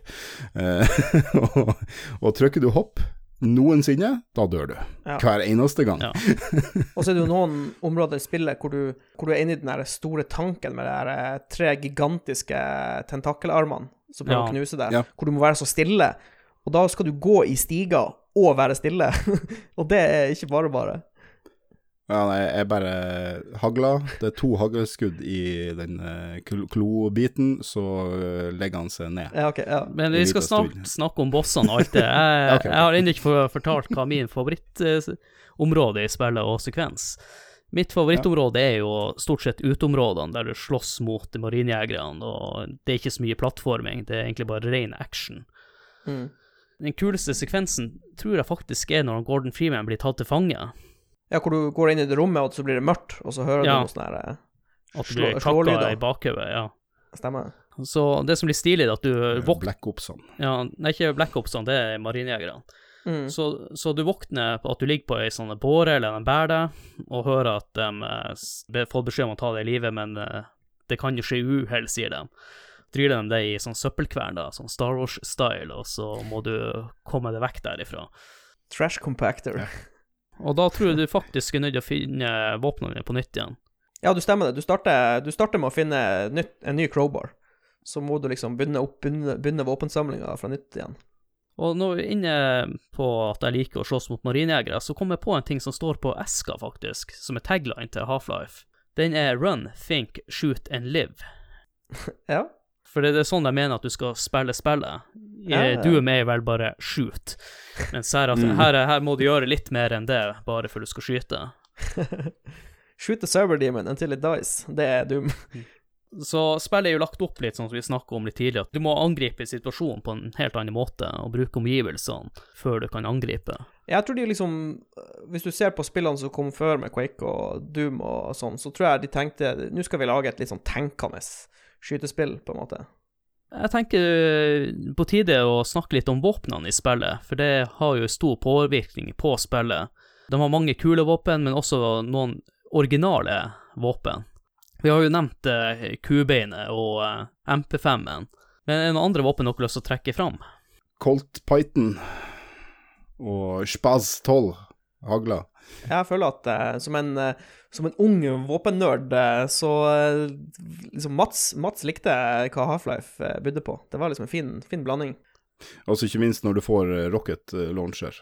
Eh, og, og trykker du hopp noensinne, da dør du. Ja. Hver eneste gang. Ja. Og så er det jo noen områder i spillet hvor du, hvor du er inne i den store tanken med de eh, tre gigantiske tentakelarmene som prøver Ja. å knuse deg, Ja. hvor du må være så stille. Og da skal du gå i stiger og være stille. og det er ikke bare bare. Ja, nei, jeg bare hagla. Det er to haglskudd i den eh, klo- klobiten, så eh, legger han seg ned. Ja, okay, ja. Men vi skal snart snakke om bossene og alt det. Jeg, okay, ok. jeg har ennå ikke fortalt hva min favorittområde i spillet og sekvens. Mitt favorittområde er jo stort sett uteområdene der du slåss mot marinejegerne, og det er ikke så mye plattforming, det er egentlig bare ren action. Mm. Den kuleste sekvensen tror jeg faktisk er når Gordon Freeman blir tatt til fange. Ja, hvor du går inn i det rommet, og så blir det mørkt, og så hører Ja. du noe sånn her eh, At du blir kakka i bakhodet, ja. Stemmer. Så det som blir stilig, er at du våkner Black Opson. ja, Nei, ikke Black Opson, det er marinejegerne. Mm. Så, så du våkner på at du ligger på ei sånn båre eller en bære, og hører at de eh, får beskjed om å ta deg i live, men eh, det kan jo skje uhell, sier de. Dryler de deg i sånn søppelkvern, da, sånn Star Wars-style, og så må du komme deg vekk derifra. Trash compactor. Og da tror jeg du faktisk er nødt til å finne våpnene dine på nytt igjen. Ja, du stemmer det. Du starter, du starter med å finne nytt, en ny crowbar. Så må du liksom begynne opp begynne, begynne våpensamlinga fra nytt igjen. Og når vi er inne på at jeg liker å slåss mot marinejegere, så kom jeg på en ting som står på eska, faktisk, som er tagline til Half-Life. Den er run, think, shoot and live. Ja. For det er sånn jeg mener at du skal spille spillet. Ja, ja. Du er med i vel bare shoot, mens her, at, Mm. her, her må du gjøre litt mer enn det, bare for du skal skyte. Shoot the server demon until it dies. Det er dum. Så spillet er jo lagt opp litt sånn som vi snakka om litt tidligere, at du må angripe situasjonen på en helt annen måte, og bruke omgivelsene før du kan angripe. Jeg tror de liksom Hvis du ser på spillene som kom før med Quake og Doom og sånn, så tror jeg de tenkte nå skal vi lage et litt sånn tenkende skytespill, på en måte. Jeg tenker eh, på tide å snakke litt om våpnene i spillet, for det har jo stor påvirkning på spillet. De har mange kule våpen, men også noen originale våpen. Vi har jo nevnt eh, kubeinet og eh, MP5-en, men er det noen andre våpen dere har lyst til å trekke fram? Colt Python og Spaz 12 hagla. Jeg føler at eh, som, en, eh, som en ung våpennerd, eh, så liksom Mats, Mats likte hva Half-Life bydde på. Det var liksom en fin, fin blanding. Altså ikke minst når du får rocket launcher,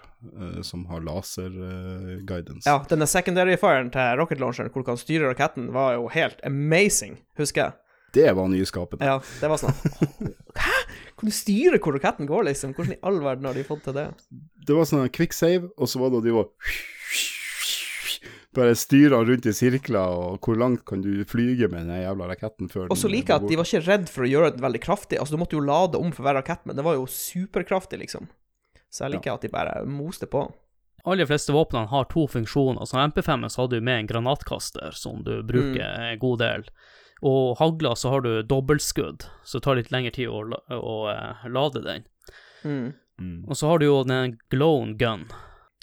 som har laser eh, guidance. Ja, denne secondary firen til rocket launcheren, hvor du kan styre raketten, var jo helt amazing, husker jeg. Det var nyskapende. Ja, det var sånn Hæ? Kan du styre hvor raketten går, liksom? Hvordan i all verden har de fått til det? Det var sånn quick save, og så var det at de var Bare styrer rundt i sirkler, og hvor langt kan du flyge med den jævla raketten før Og så liker jeg at de var ikke redd for å gjøre den veldig kraftig. Altså, du måtte jo lade om for hver rakett, men det var jo superkraftig, liksom. Så jeg liker at de bare moste på. aller fleste våpnene har to funksjoner. Så MP5 så hadde du med en granatkaster, som du bruker en god del. Og hagla så har du dobbeltskudd, så det tar litt lengre tid å, å, å eh, lade den. Mm. Mm. Og så har du jo den Glown Gun.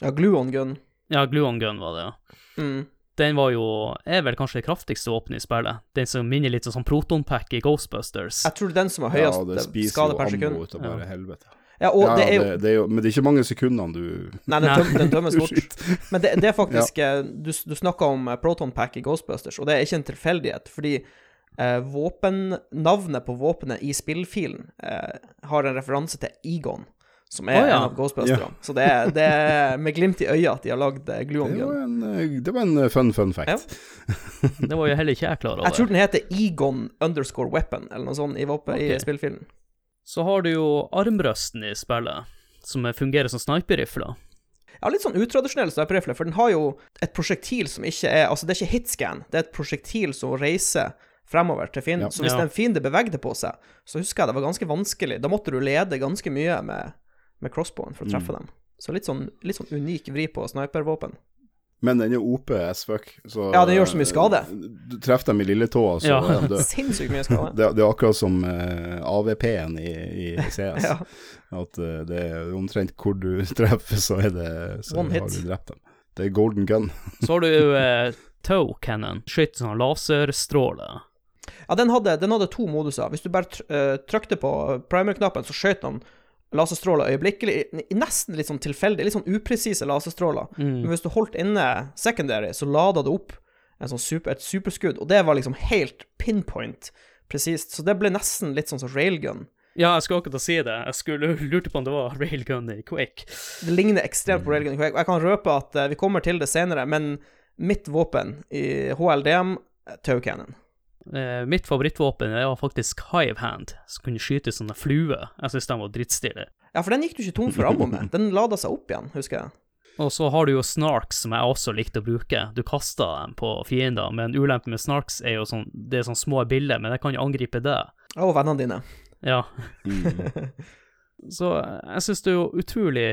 Ja, gluon gun. Ja, Gluon Gun var det, ja. Mm. Den var jo Er vel kanskje det kraftigste våpenet i spillet. Den som minner litt sånn protonpack i Ghostbusters. Jeg tror det er den som har Ja, høyest det eh, spiser skade jo per ammo sekund. ut av bare helvete. Ja, og ja, det er jo det, det er jo Men det er ikke mange sekundene du Nei, den, tøm, den tømmes fort. Men det, det er faktisk ja. Du, du snakka om eh, Proton Pack i Ghostbusters, og det er ikke en tilfeldighet, fordi eh, våpennavnet på våpenet i spillfilen eh, har en referanse til Egon, som er oh, ja. en av Ghostbusterne. Så det er, det er med glimt i øyet at de har lagd eh, Det Gluon var Gun. en, eh, det var en eh, fun, fun fact. Det var jo heller ikke jeg klar over. Jeg tror den heter Egon underscore weapon, eller noe sånt, i, våpen, okay. i spillfilen. Så har du jo armbrøsten i spillet, som fungerer som sniperrifle. Ja, litt sånn utradisjonell sniperrifle, for den har jo et prosjektil som ikke er Altså, det er ikke hitscan, det er et prosjektil som reiser fremover til Finn. Ja. Så hvis Ja. den fiende bevegde på seg, så husker jeg det var ganske vanskelig. Da måtte du lede ganske mye med, med crossbowen for å treffe dem. Så litt sånn, litt sånn unik vri på snipervåpen. Men den er OP as fuck. Så, Ja, den gjør så mye skade. eh, Du treffer dem i lilletåa, så Ja. er de døde. Sinnssykt mye skade. Det, det er akkurat som uh, AVP-en i, i CS. Ja. At uh, det er omtrent hvor du treffer, så er det Så One har hit. du drept dem. Det er golden gun. Så har du jo eh, Toe Cannon, skyter sånn laserstråle. Ja, den hadde, den hadde to moduser. Hvis du bare øh, trykte på primer-knappen, så skjøt han laserstråler øyeblikkelig. Nesten litt sånn tilfeldig, litt sånn upresise laserstråler. Men hvis du holdt inne secondary, så lada det opp en sånn super, et superskudd, og det var liksom helt pinpoint presist. Så det ble nesten litt sånn som railgun. Ja, jeg skulle akkurat si det. Jeg skulle lurte på om det var railgun i Quake. Det ligner ekstremt på railgun. i Quake. Og jeg kan røpe at eh, vi kommer til det senere, men mitt våpen i HLDM, eh, Tau Cannon. Eh, mitt favorittvåpen var faktisk Hive Hand, som kunne skyte sånne fluer. Jeg synes den var drittstilig. Ja, for den gikk du ikke tom for ammo med. Den lada seg opp igjen, husker jeg. Og så har du jo Snarks, som jeg også likte å bruke. Du kaster dem på fiender, men ulempen med Snarks er jo sånn Det er sånn små bilder, men jeg kan jo angripe det. Og vennene dine. Ja. Så jeg synes det er jo utrolig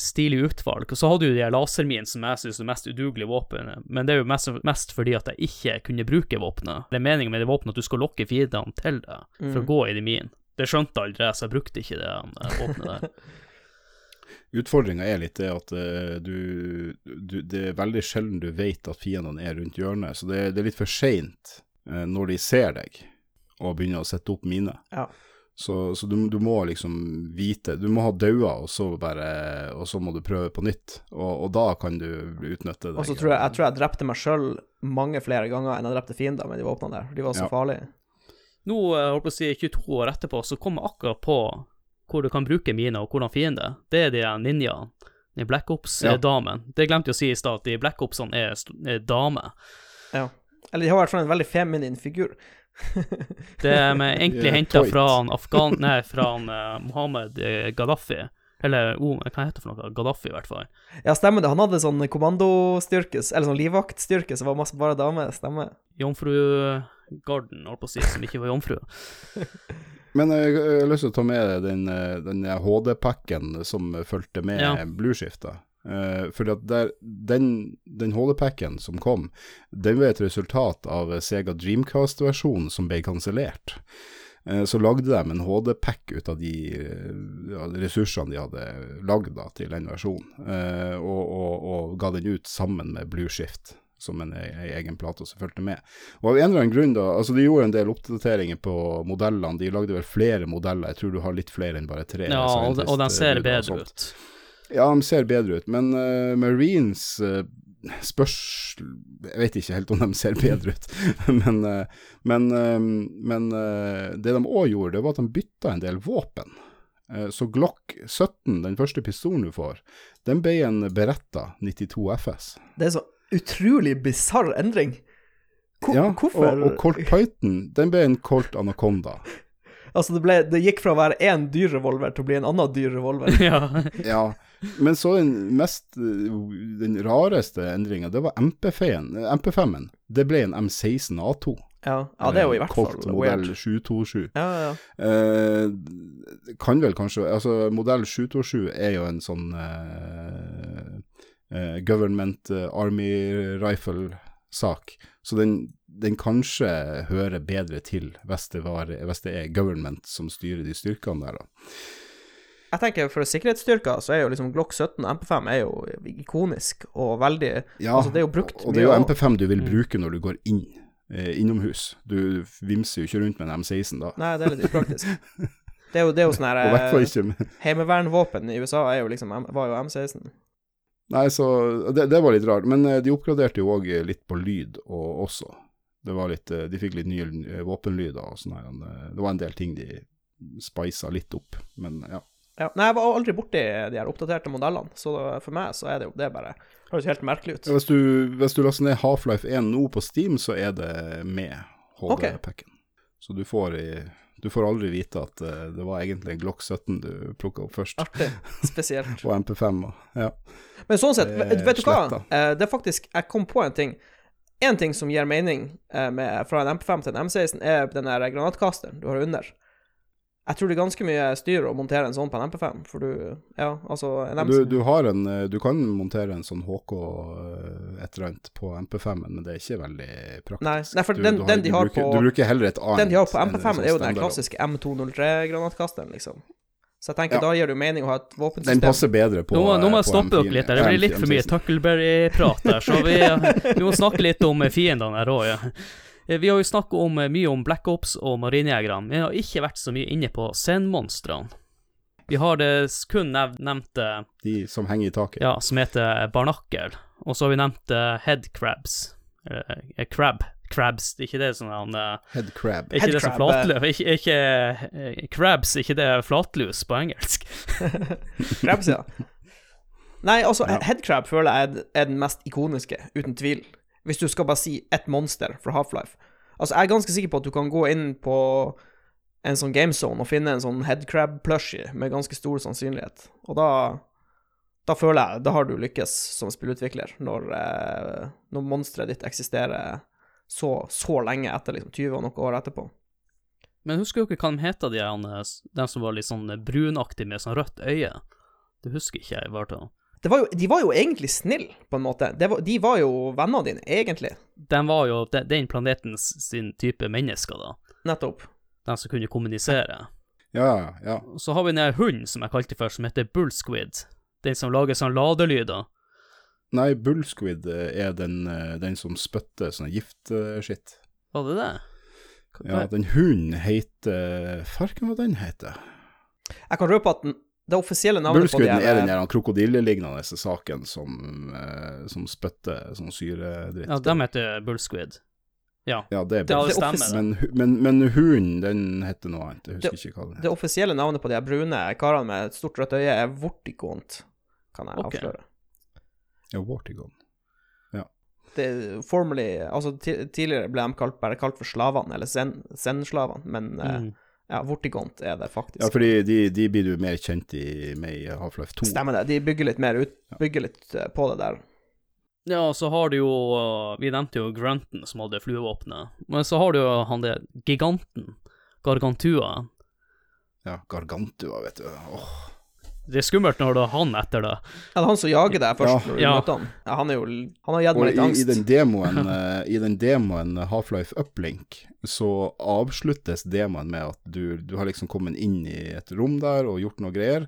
stilig utvalg. Og så hadde du de lasermine som jeg synes er det mest udugelige våpenet, men det er jo mest, mest fordi at jeg ikke kunne bruke våpenet. Det er meningen med det våpenet at du skal lokke fiendene til deg for å gå i de mine. Det skjønte aldri jeg, så jeg brukte ikke det eh, våpenet der. Utfordringa er litt det at eh, du, du Det er veldig sjelden du vet at fiendene er rundt hjørnet, så det, det er litt for seint eh, når de ser deg og begynner å sette opp mine. Ja. Så, så du, du må liksom vite Du må ha daua, og så bare Og så må du prøve på nytt, og, og da kan du utnytte det. Og så tror jeg, jeg tror jeg drepte meg sjøl mange flere ganger enn jeg drepte fiender med de våpnene der. De var så Ja. farlige. Nå, eh, holdt på å si 22 år etterpå, så kom jeg akkurat på hvor du kan bruke mine, og hvordan fiende. Det er de ninjaene. De Black Ja. Ops-damen. Det glemte jeg å si i stad, at de Black Opsene er, er damer. Ja. Eller de har i hvert fall en veldig feminin figur. Det er egentlig henta fra han Afghan... Nei, fra han uh, Mohammed eh, Gaddafi. Eller oh, hva heter det for noe? Gaddafi, i hvert fall. Ja, stemmer det. Han hadde sånn kommandostyrke, eller sånn livvaktstyrke, som var masse bare damer. Stemmer. Jomfrugarden, holdt på å si, som ikke var jomfru. Men jeg, jeg har lyst til å ta med den, eh, den HD-packen som fulgte med Ja. blueskifta. Uh, for at der, den, den HD-packen som kom, den var et resultat av Sega Dreamcast-versjonen som ble kansellert. Uh, Så lagde de en HD-pack ut av de uh, ressursene de hadde lagd da, til den versjonen, eh, og, og, og ga den ut sammen med Blueshift. som en, en egen plate som fulgte med. Og av en eller annen grunn da, altså De gjorde en del oppdateringer på modellene. De lagde vel flere modeller, jeg tror du har litt flere enn bare tre. Ja, og, og den ser bedre ut. Ja, de ser bedre ut, men uh, Marines uh, spørs Jeg vet ikke helt om de ser bedre ut, men, uh, men, eh, men eh, det de òg gjorde, det var at de bytta en del våpen. Eh, så Glock 17, den første pistolen du får, den ble en Beretta 92 FS. Det er så utrolig bisarr endring. Hvor, ja, hvorfor? Og, og Colt Python, den ble en Colt Anaconda. Altså, det, ble, det gikk fra å være én dyr revolver til å bli en annen dyr revolver. Ja. Ja, men så den mest Den rareste endringa, det var MP5-en. MP5-en. Det ble en M16 A2. Ja, ja det er jo i hvert fall Colt modell 727. Ja, ja, ja. Eh, kan vel kanskje Altså, modell 727 er jo en sånn eh, eh, government eh, army rifle-sak, så den, den kanskje hører bedre til hvis det, var, hvis det er government som styrer de styrkene der, da. Jeg tenker For sikkerhetsstyrker så er jo liksom Glock 17 MP5 er jo ikonisk og veldig Ja, Altså, det er jo brukt og det er jo MP5 du vil bruke når du går inn, eh, innomhus. Du vimser jo ikke rundt med en M16 da. Nei, det er litt upraktisk. Det er jo, det er jo sånn her eh, Heimevernvåpen i USA jo liksom, var jo M16. Nei, så det, det var litt rart. Men eh, de oppgraderte jo òg litt på lyd og også. Det var litt, eh, de fikk litt nye våpenlyder og sånn Det var en del ting de spisa litt opp, men ja. Ja. Nei, jeg var aldri borti de her oppdaterte modellene, så for meg så er det jo det bare Høres helt merkelig ut. Hvis du, hvis du laster ned Half-Life 1 nå på Steam, så er det med HD-packen. Så du får, i, du får aldri vite at eh, det var egentlig en Glock 17 du plukka opp først, Artig. Spesielt. og MP5. Og, ja. Men sånn sett, vet, vet du hva? Eh, Det er faktisk Jeg kom på en ting. En ting som gir mening eh, med, fra en MP5 til en M16, er den der granatkasteren du har under. Jeg tror det er ganske mye styr å montere en sånn på en MP5, for du Ja, altså en Du, M16 du, har en, eh, du kan montere en sånn HK eh, et eller annet på MP5-en, men det er ikke veldig praktisk. Nei, nei, for du, den- du den de har bruker, på- Du bruker heller et annet. Den de har på MP5, sånn er jo den klassiske M203-granatkasteren, liksom. Så jeg tenker Ja. da gir det jo mening å ha et våpensystem. Den passer bedre på Nå, nå må jeg stoppe dere litt. Der. Det blir litt for mye Tuckleberry-prat her, så vi, vi må snakke litt om fiendene her òg. Ja. Eh, Vi har jo snakket om, eh, mye om Black Ops og marinejegerne, men vi har ikke vært så mye inne på scenemonstrene. Vi har det kun nev nevnt eh, De som henger i taket. ja, som heter barnakkel, og så har vi nevnt eh, head crabs. Eh, eh, crab. Crabs, ikke det sånn han eh, Head crab. Er ikke det som Headcrab, eh. flatløs? Ikke, ikke eh, crabs, ikke det flatlus på engelsk? Crabs, ja. Nei, altså, Ja. headcrab føler jeg er den mest ikoniske, uten tvil. Hvis du skal bare si ett monster fra Half-Life. Altså, jeg er ganske sikker på at du kan gå inn på en sånn gamezone og finne en sånn headcrab-plushie med ganske stor sannsynlighet. Og da da føler jeg da har du lykkes som spillutvikler, når, eh, når monsteret ditt eksisterer så, så lenge etter, liksom 20 og noen år etterpå. Men husker dere hva de heter, de, eh, de som var litt sånn brunaktige med sånn rødt øye? Det husker ikke jeg. Var. Det var jo, de var jo egentlig snille, på en måte. Det var, de var jo vennene dine, egentlig. De var jo de, den planetens sin type mennesker, da. Nettopp. De som kunne kommunisere. Ja, ja, ja. Så har vi den hunden som jeg kalte før, som heter Bullsquid. Den som lager sånn ladelyder. Nei, bullsquid eh, er den, eh, den som spytter sånn giftskitt. Var det det? Hva- Ja, den hunden heter Farken hva den heter? Jeg kan røpe at den, det offisielle navnet på de Bullsquiden er den her der krokodillelignende saken som, eh, som spytter sånn syredritt. Ja, de heter Bullsquid. Ja. Ja, det er det stemmer. Men, men, men hunden, den heter noe annet. Jeg husker ikke hva den Det offisielle navnet på de her brune karene med et stort rødt øye er Vortigont, kan jeg okay. avsløre. Ja, Vortigon. Det er formerly Altså, tidligere ble de kalt, bare kalt for slavene, eller zen-slavene, men eh, Mm. Ja, Vortigont er det faktisk. Ja, fordi de, de blir du mer kjent i, med i Half-Life 2. Stemmer det. De bygger litt mer ut, bygger litt eh, på det der. Ja, og så har du jo uh, Vi nevnte jo Grunton, som hadde fluevåpenet, Men så har du jo han der giganten, Gargantua. Ja, Gargantua, vet du. Åh. Det er skummelt når du har han etter det. Ja, det er han som jager deg først Ja. når du Ja. møter han. Ja, han er jo Han har gitt meg litt litt i angst. den demoen, eh, i den demoen Half-Life Uplink, så avsluttes demoen med at du, du har liksom kommet inn i et rom der og gjort noe greier,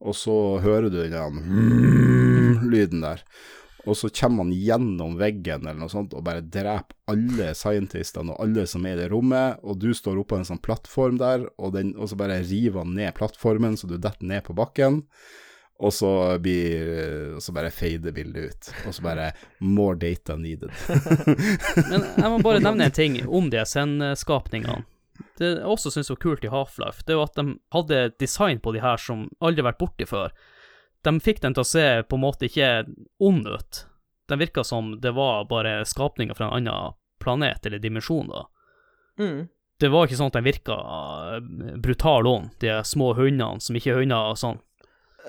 og så hører du den lyden der. Og så kommer han gjennom veggen eller noe sånt og bare dreper alle scientistene og alle som er i det rommet, og du står oppå en sånn plattform der, og, den, og så bare river han ned plattformen så du detter ned på bakken. Og så blir Så bare fader bildet ut. Og så bare More data needed. Men jeg må bare nevne en ting om de sceneskapningene. Det jeg også syns var kult i Half-Life, det er jo at de hadde design på de her som aldri har vært borti før. De fikk den til å se på en måte ikke ond ut. Den virka som det var bare skapninger fra en annen planet eller dimensjon, da. Mm. Det var ikke sånn at den virka brutal ond, de små hundene som ikke er hunder og sånn.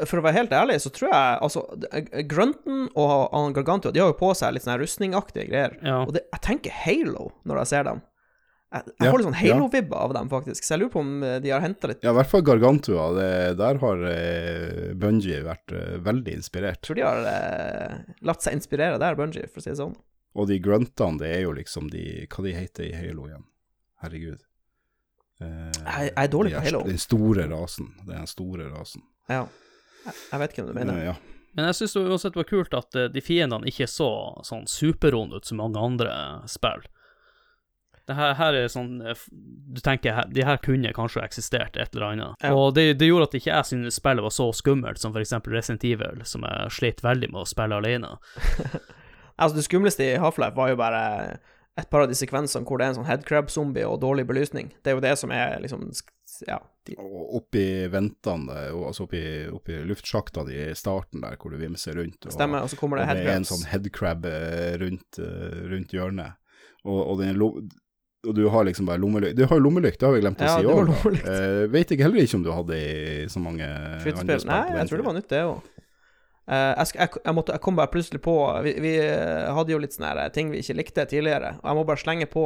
For å være helt ærlig, så tror jeg Altså, Grunton og Gargantua De har jo på seg litt sånne rustningaktige greier. Ja. Og det, jeg tenker Halo når jeg ser dem. Jeg, jeg Ja, får litt sånn ja. Halo-vibber av dem, faktisk. Så jeg lurer på om eh, de har henta litt Ja, i hvert fall Gargantua. Det, der har eh, Bungie vært eh, veldig inspirert. Jeg tror de har eh, latt seg inspirere der, Bungie, for å si det sånn. Og de gruntene, det er jo liksom de Hva de heter i Halo igjen? Herregud. Eh, Jeg- jeg er dårlig de på Halo. Den store rasen. Det er den store rasen. Ja. Jeg, jeg vet ikke hva du mener. Eh, ja. Men jeg syns uansett det var kult at eh, de fiendene ikke så sånn superonde ut som mange andre spill. Det her, her er sånn eh, Du tenker de her kunne kanskje eksistert, et eller annet. Ja. Og det, det gjorde at ikke jeg syntes spillet var så skummelt som eksempel Resident Evil, som jeg slet veldig med å spille alene. Altså, det skumleste i Half-Life var jo bare et par av de sekvensene hvor det er en sånn headcrab-zombie og dårlig belysning. Det er jo det som er liksom Ja. De, Og oppi ventene, altså oppi, oppi luftsjaktene i starten der, hvor du vimser rundt. Og, stemmer. Og så kommer det og det er en sånn headcrab eh, rundt, eh, rundt hjørnet. Og, og, den og du har liksom bare lommelykt. Du har jo lommelykt, det har vi glemt å Ja, si òg. Uh, vet ikke heller ikke om du hadde i så mange andre Skytespill. spill Nei, jeg tror det var nytt, det òg. jeg, jeg, jeg, måtte, jeg kom bare plutselig på Vi, vi eh, hadde jo litt sånne her ting vi ikke likte tidligere, og jeg må bare slenge på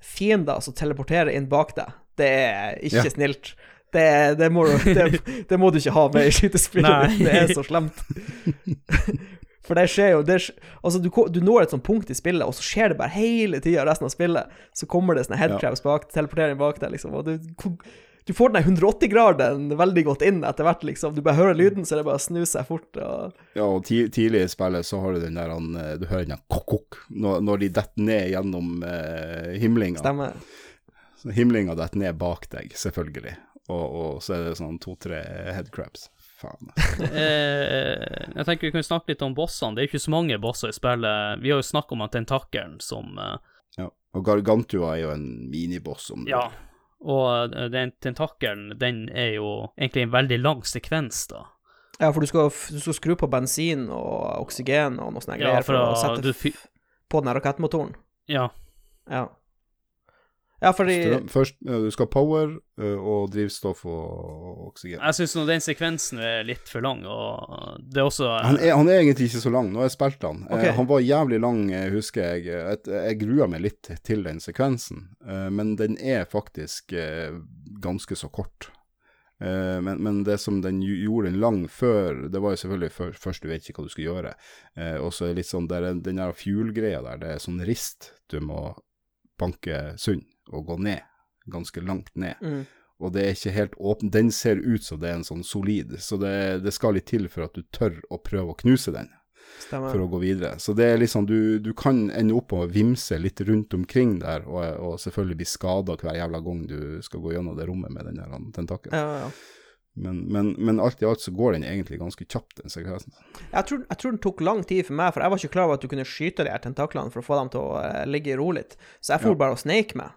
fiender som teleporterer inn bak deg. Det er ikke Ja. snilt. Det, det, må, du- det, det må du ikke ha med i skytespillet. Det er så slemt. For det skjer jo det skjer, Altså, du, du når et sånt punkt i spillet, og så skjer det bare hele tida resten av spillet. Så kommer det sånne headcraps bak, teleporterer inn bak deg, liksom. Og du, du får den 180-graden veldig godt inn etter hvert, liksom. Du bare hører lyden, så er det bare å snu seg fort. Og... Ja, og ti tidlig i spillet så har du den der han, eh, Du hører den der kokk-kokk når, når de detter ned gjennom eh, himlinga. Stemmer. Så Himlinga detter ned bak deg, selvfølgelig. Og, og så er det sånn to-tre headcrabs. Faen. Eh, jeg tenker vi kan snakke litt om bossene. Det er jo ikke så mange bosser i spillet. Vi har jo snakket om tentakkelen som eh, Ja. Og Gargantua er jo en miniboss, om Ja. Og eh, den tentakkelen, den er jo egentlig en veldig lang sekvens, da. Ja, for du skal, du skal skru på bensin og oksygen og noe sånt Ja, greier for, for å å- sette du på den rakettmotoren. Ja. Ja. Ja, fordi Strøm, først, du skal ha power eh, og drivstoff og oksygen. Jeg syns den sekvensen er litt for lang, og det er også Han er, han er egentlig ikke så lang, nå har jeg spilt han. Okay. Han var jævlig lang, eh, husker jeg. Jeg grua meg litt til den sekvensen, eh, men den er faktisk eh, ganske så kort. Eh, men, men det som den gjorde den lang før, det var jo selvfølgelig før, først du vet ikke hva du skal gjøre. Eh, og så er det litt sånn, der, er- den der fuel-greia der, det er sånn rist du må banke sund og gå ned, ganske langt ned mm. og det er ikke helt åpen. Den ser ut som det er en sånn solid, så det, det skal litt til for at du tør å prøve å knuse den Stemmer. for å gå videre. Så det er liksom, du, du kan ende opp med å vimse litt rundt omkring der, og, og selvfølgelig bli skada hver jævla gang du skal gå gjennom det rommet med den der tentakelen. Ja, ja. Men, men, men alt i alt så går den egentlig ganske kjapt, den sekvensen. Jeg tror, jeg tror den tok lang tid for meg, for jeg var ikke klar over at du kunne skyte de her tentaklene for å få dem til å eh, ligge i ro litt. Så jeg for Ja. bare og sneik meg.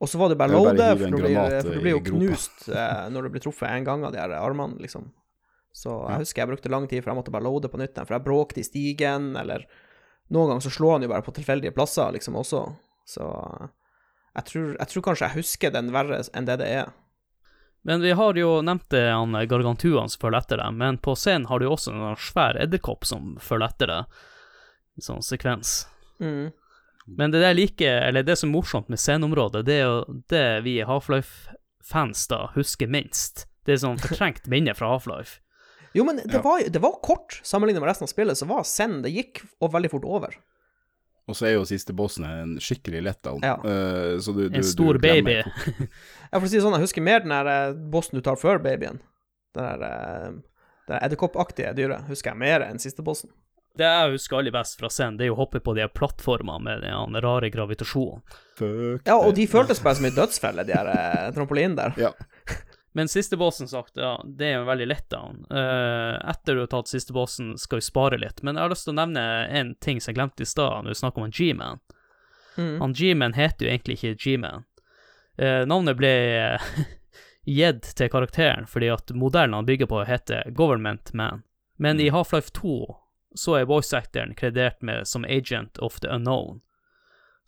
Og så var det bare å loade, for, du blir- for du blir jo knust eh, når du blir truffet en gang av de her armene, liksom. Så jeg Ja. husker jeg brukte lang tid, for jeg måtte bare loade på nytt for jeg bråkte i stigen, eller noen ganger så slår han jo bare på tilfeldige plasser, liksom, også. Så eh, jeg tror, jeg tror kanskje jeg husker den verre enn det det er. Men vi har jo nevnt det, han Gargantuan som følger etter deg, men på scenen har du jo også en svær edderkopp som følger etter deg, i sånn sekvens. Mm. Men det der like, eller det som er morsomt med sceneområdet, det er jo det vi Half-Life-fans da husker minst. Det er sånn fortrengt minne fra Half-Life. Jo, men det, Ja. var, det var kort sammenlignet med resten av spillet, så var Zen Det gikk og veldig fort over. Og så er jo siste bossen en skikkelig letdown. Ja. Uh, så du, du, En stor du baby. Ja, for å si det sånn, jeg husker mer den der eh, bossen du tar før babyen. Den der, eh, det der edderkoppaktige dyret husker jeg mer enn siste bossen. Det jeg husker aller best fra scenen, det er å hoppe på de plattformene med den rare gravitasjonen. Fuck Ja, og de føltes bare som en dødsfelle, de her eh, trampolinene der. Ja. Men siste bossen, sagt, ja, det er jo en veldig letdown. Uh, etter du har tatt siste bossen, skal vi spare litt. Men jeg har lyst til å nevne en ting som jeg glemte i stad, når vi snakker om en G-man. Mm. Han G-man heter jo egentlig ikke G-man. Uh, navnet ble eh, gitt til karakteren fordi at modellen han bygger på, heter Government Man. Men i Half-Life 2 så er voice-actoren kredert med som Agent of the Unknown.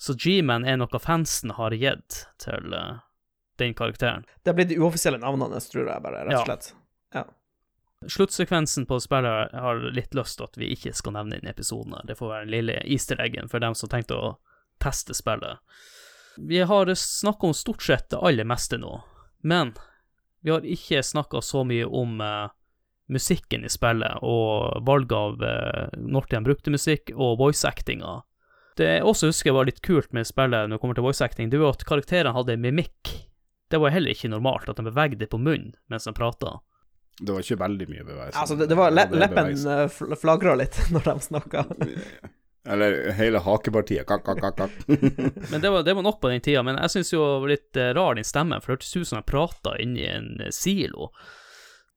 Så G-man er noe fansen har gitt til uh, den karakteren. Det blir de uoffisielle navnene, tror jeg bare, rett og slett. Ja. Sluttsekvensen på spillet har litt lyst til at vi ikke skal nevne den episoden. Det får være den lille easter eggen for dem som tenkte å teste spillet. Vi har snakka om stort sett det aller meste nå, men vi har ikke snakka så mye om eh, musikken i spillet og valget av eh, når de brukte musikk, og voice-actinga. Det jeg også husker var litt kult med spillet når det kommer til voice-acting, det var at karakterene hadde mimikk. Det var heller ikke normalt at de bevegde på munnen mens de prata. Det var ikke veldig mye bevegelse. Altså, det, det var le leppen uh, flagra litt når de snakka. Eller hele hakepartiet. Kakk, kakk, kakk, kak. Men det var, det var nok på den tida. Men jeg syns jo litt eh, rar din stemme, for det hørtes ut som jeg prata inni en eh, silo.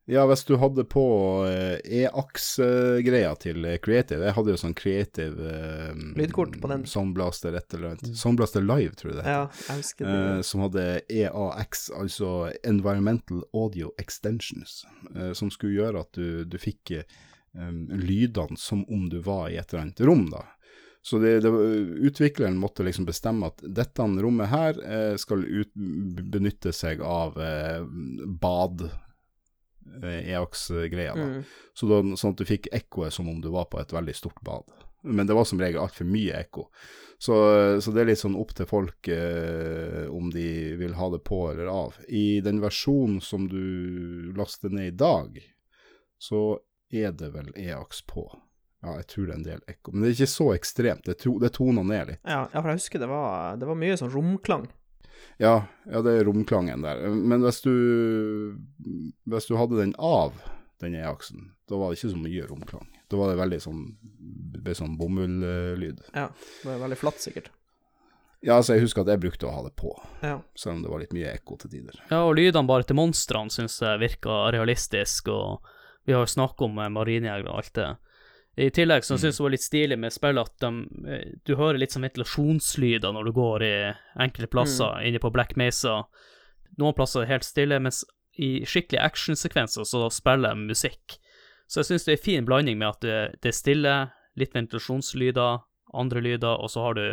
Ja, hvis du hadde på eh, E-aks-greia til eh, Creative Jeg hadde jo sånn Creative eh, Lydkort på den. Soundblaster et eller annet. Soundblaster Live, tror jeg det heter. Ja, jeg husker det. eh, som hadde EAX, altså Environmental Audio Extensions, eh, som skulle gjøre at du, du fikk eh, um, lydene som om du var i et eller annet rom, da. Så det, det, utvikleren måtte liksom bestemme at dette rommet her skal ut, benytte seg av bad, EAX-greia, da. Mm. Så da, sånn at du fikk ekkoet som om du var på et veldig stort bad. Men det var som regel altfor mye ekko. Så, så det er litt sånn opp til folk eh, om de vil ha det på eller av. I den versjonen som du laster ned i dag, så er det vel EAX på. Ja, jeg tror det er en del ekko. Men det er ikke så ekstremt. Det, to, det toner ned litt. Ja, ja, for jeg husker det var, det var mye sånn romklang. Ja, ja, det er romklangen der. Men hvis du, hvis du hadde den av, den E-aksen, da var det ikke så mye romklang. Da var det veldig sånn, sånn bomulllyd. Ja, det var veldig flatt, sikkert. Ja, altså jeg husker at jeg brukte å ha det på, Ja. selv om det var litt mye ekko til tider. Ja, og lydene bare til monstrene syns jeg virka realistisk, og vi har jo snakket om eh, marinejegere og alt det. I tillegg så syns jeg det var litt stilig med spillet at de, eh, du hører litt sånn ventilasjonslyder når du går i enkelte plasser inne på Black Mesa. Noen plasser er det helt stille, mens i skikkelige actionsekvenser så spiller de musikk. Så jeg syns det er en fin blanding med at det, det er stille, litt ventilasjonslyder, andre lyder, og så har du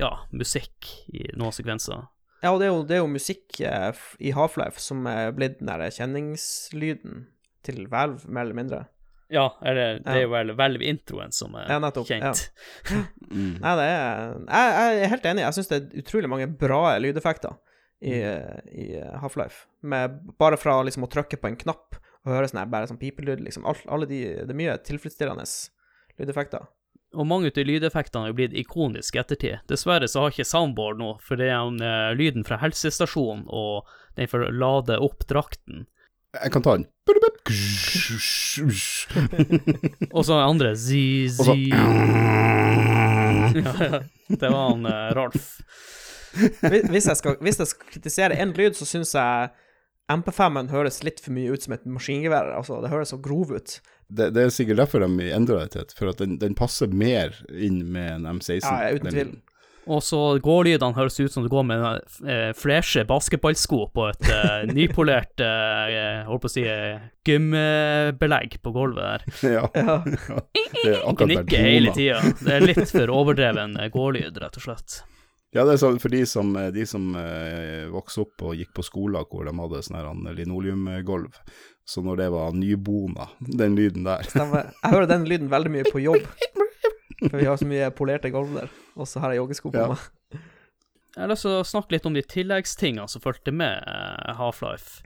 ja, musikk i noen sekvenser. Ja, og det er jo, det er jo musikk eh, i Half-Life som er blitt den der kjenningslyden til Valve, mer eller mindre. Ja, eller det er jo vel hvelv introen som er Ja, kjent. kjent. Mm. Nei, det er Jeg, jeg er helt enig. Jeg syns det er utrolig mange bra lydeffekter i, i Half-Life. Bare fra liksom å trykke på en knapp og høre sånn her, bare sånn pipelyd, liksom. All, alle de Det er mye tilfredsstillende lydeffekter. Og mange av de lydeffektene har blitt ikoniske i ettertid. Dessverre så har ikke soundboard nå, for det er en, eh, lyden fra helsestasjonen og den for å lade opp drakten. Jeg kan ta den. Og så andre zi, zi. ja, ja. Det var han eh, Rolf. Hvis jeg skal, hvis jeg skal kritisere én lyd, så syns jeg MP5-en høres litt for mye ut som et maskingevær. Altså, det høres så grov ut. Det, det er sikkert derfor de endra det til, for at den, den passer mer inn med en M16. Ja, uten den tvil. Og så gårdlydene høres ut som du går med eh, freshe basketballsko på et eh, nypolert eh, holdt på å si eh, gymbelegg på gulvet der. Ja. Ja. Det er akkurat der hele tida. Det er litt for overdreven eh, gårdlyd, rett og slett. Ja, det er sånn for de som, de som eh, vokste opp og gikk på skoler hvor de hadde sånn linoleumgulv. Så når det var nybona, den lyden der Stemmer. Jeg hører den lyden veldig mye på jobb. For vi har så mye polerte gulv der. Og så har jeg joggesko på Ja. meg. Jeg har lyst til å snakke litt om de tilleggstingene som fulgte med eh, Half-Life.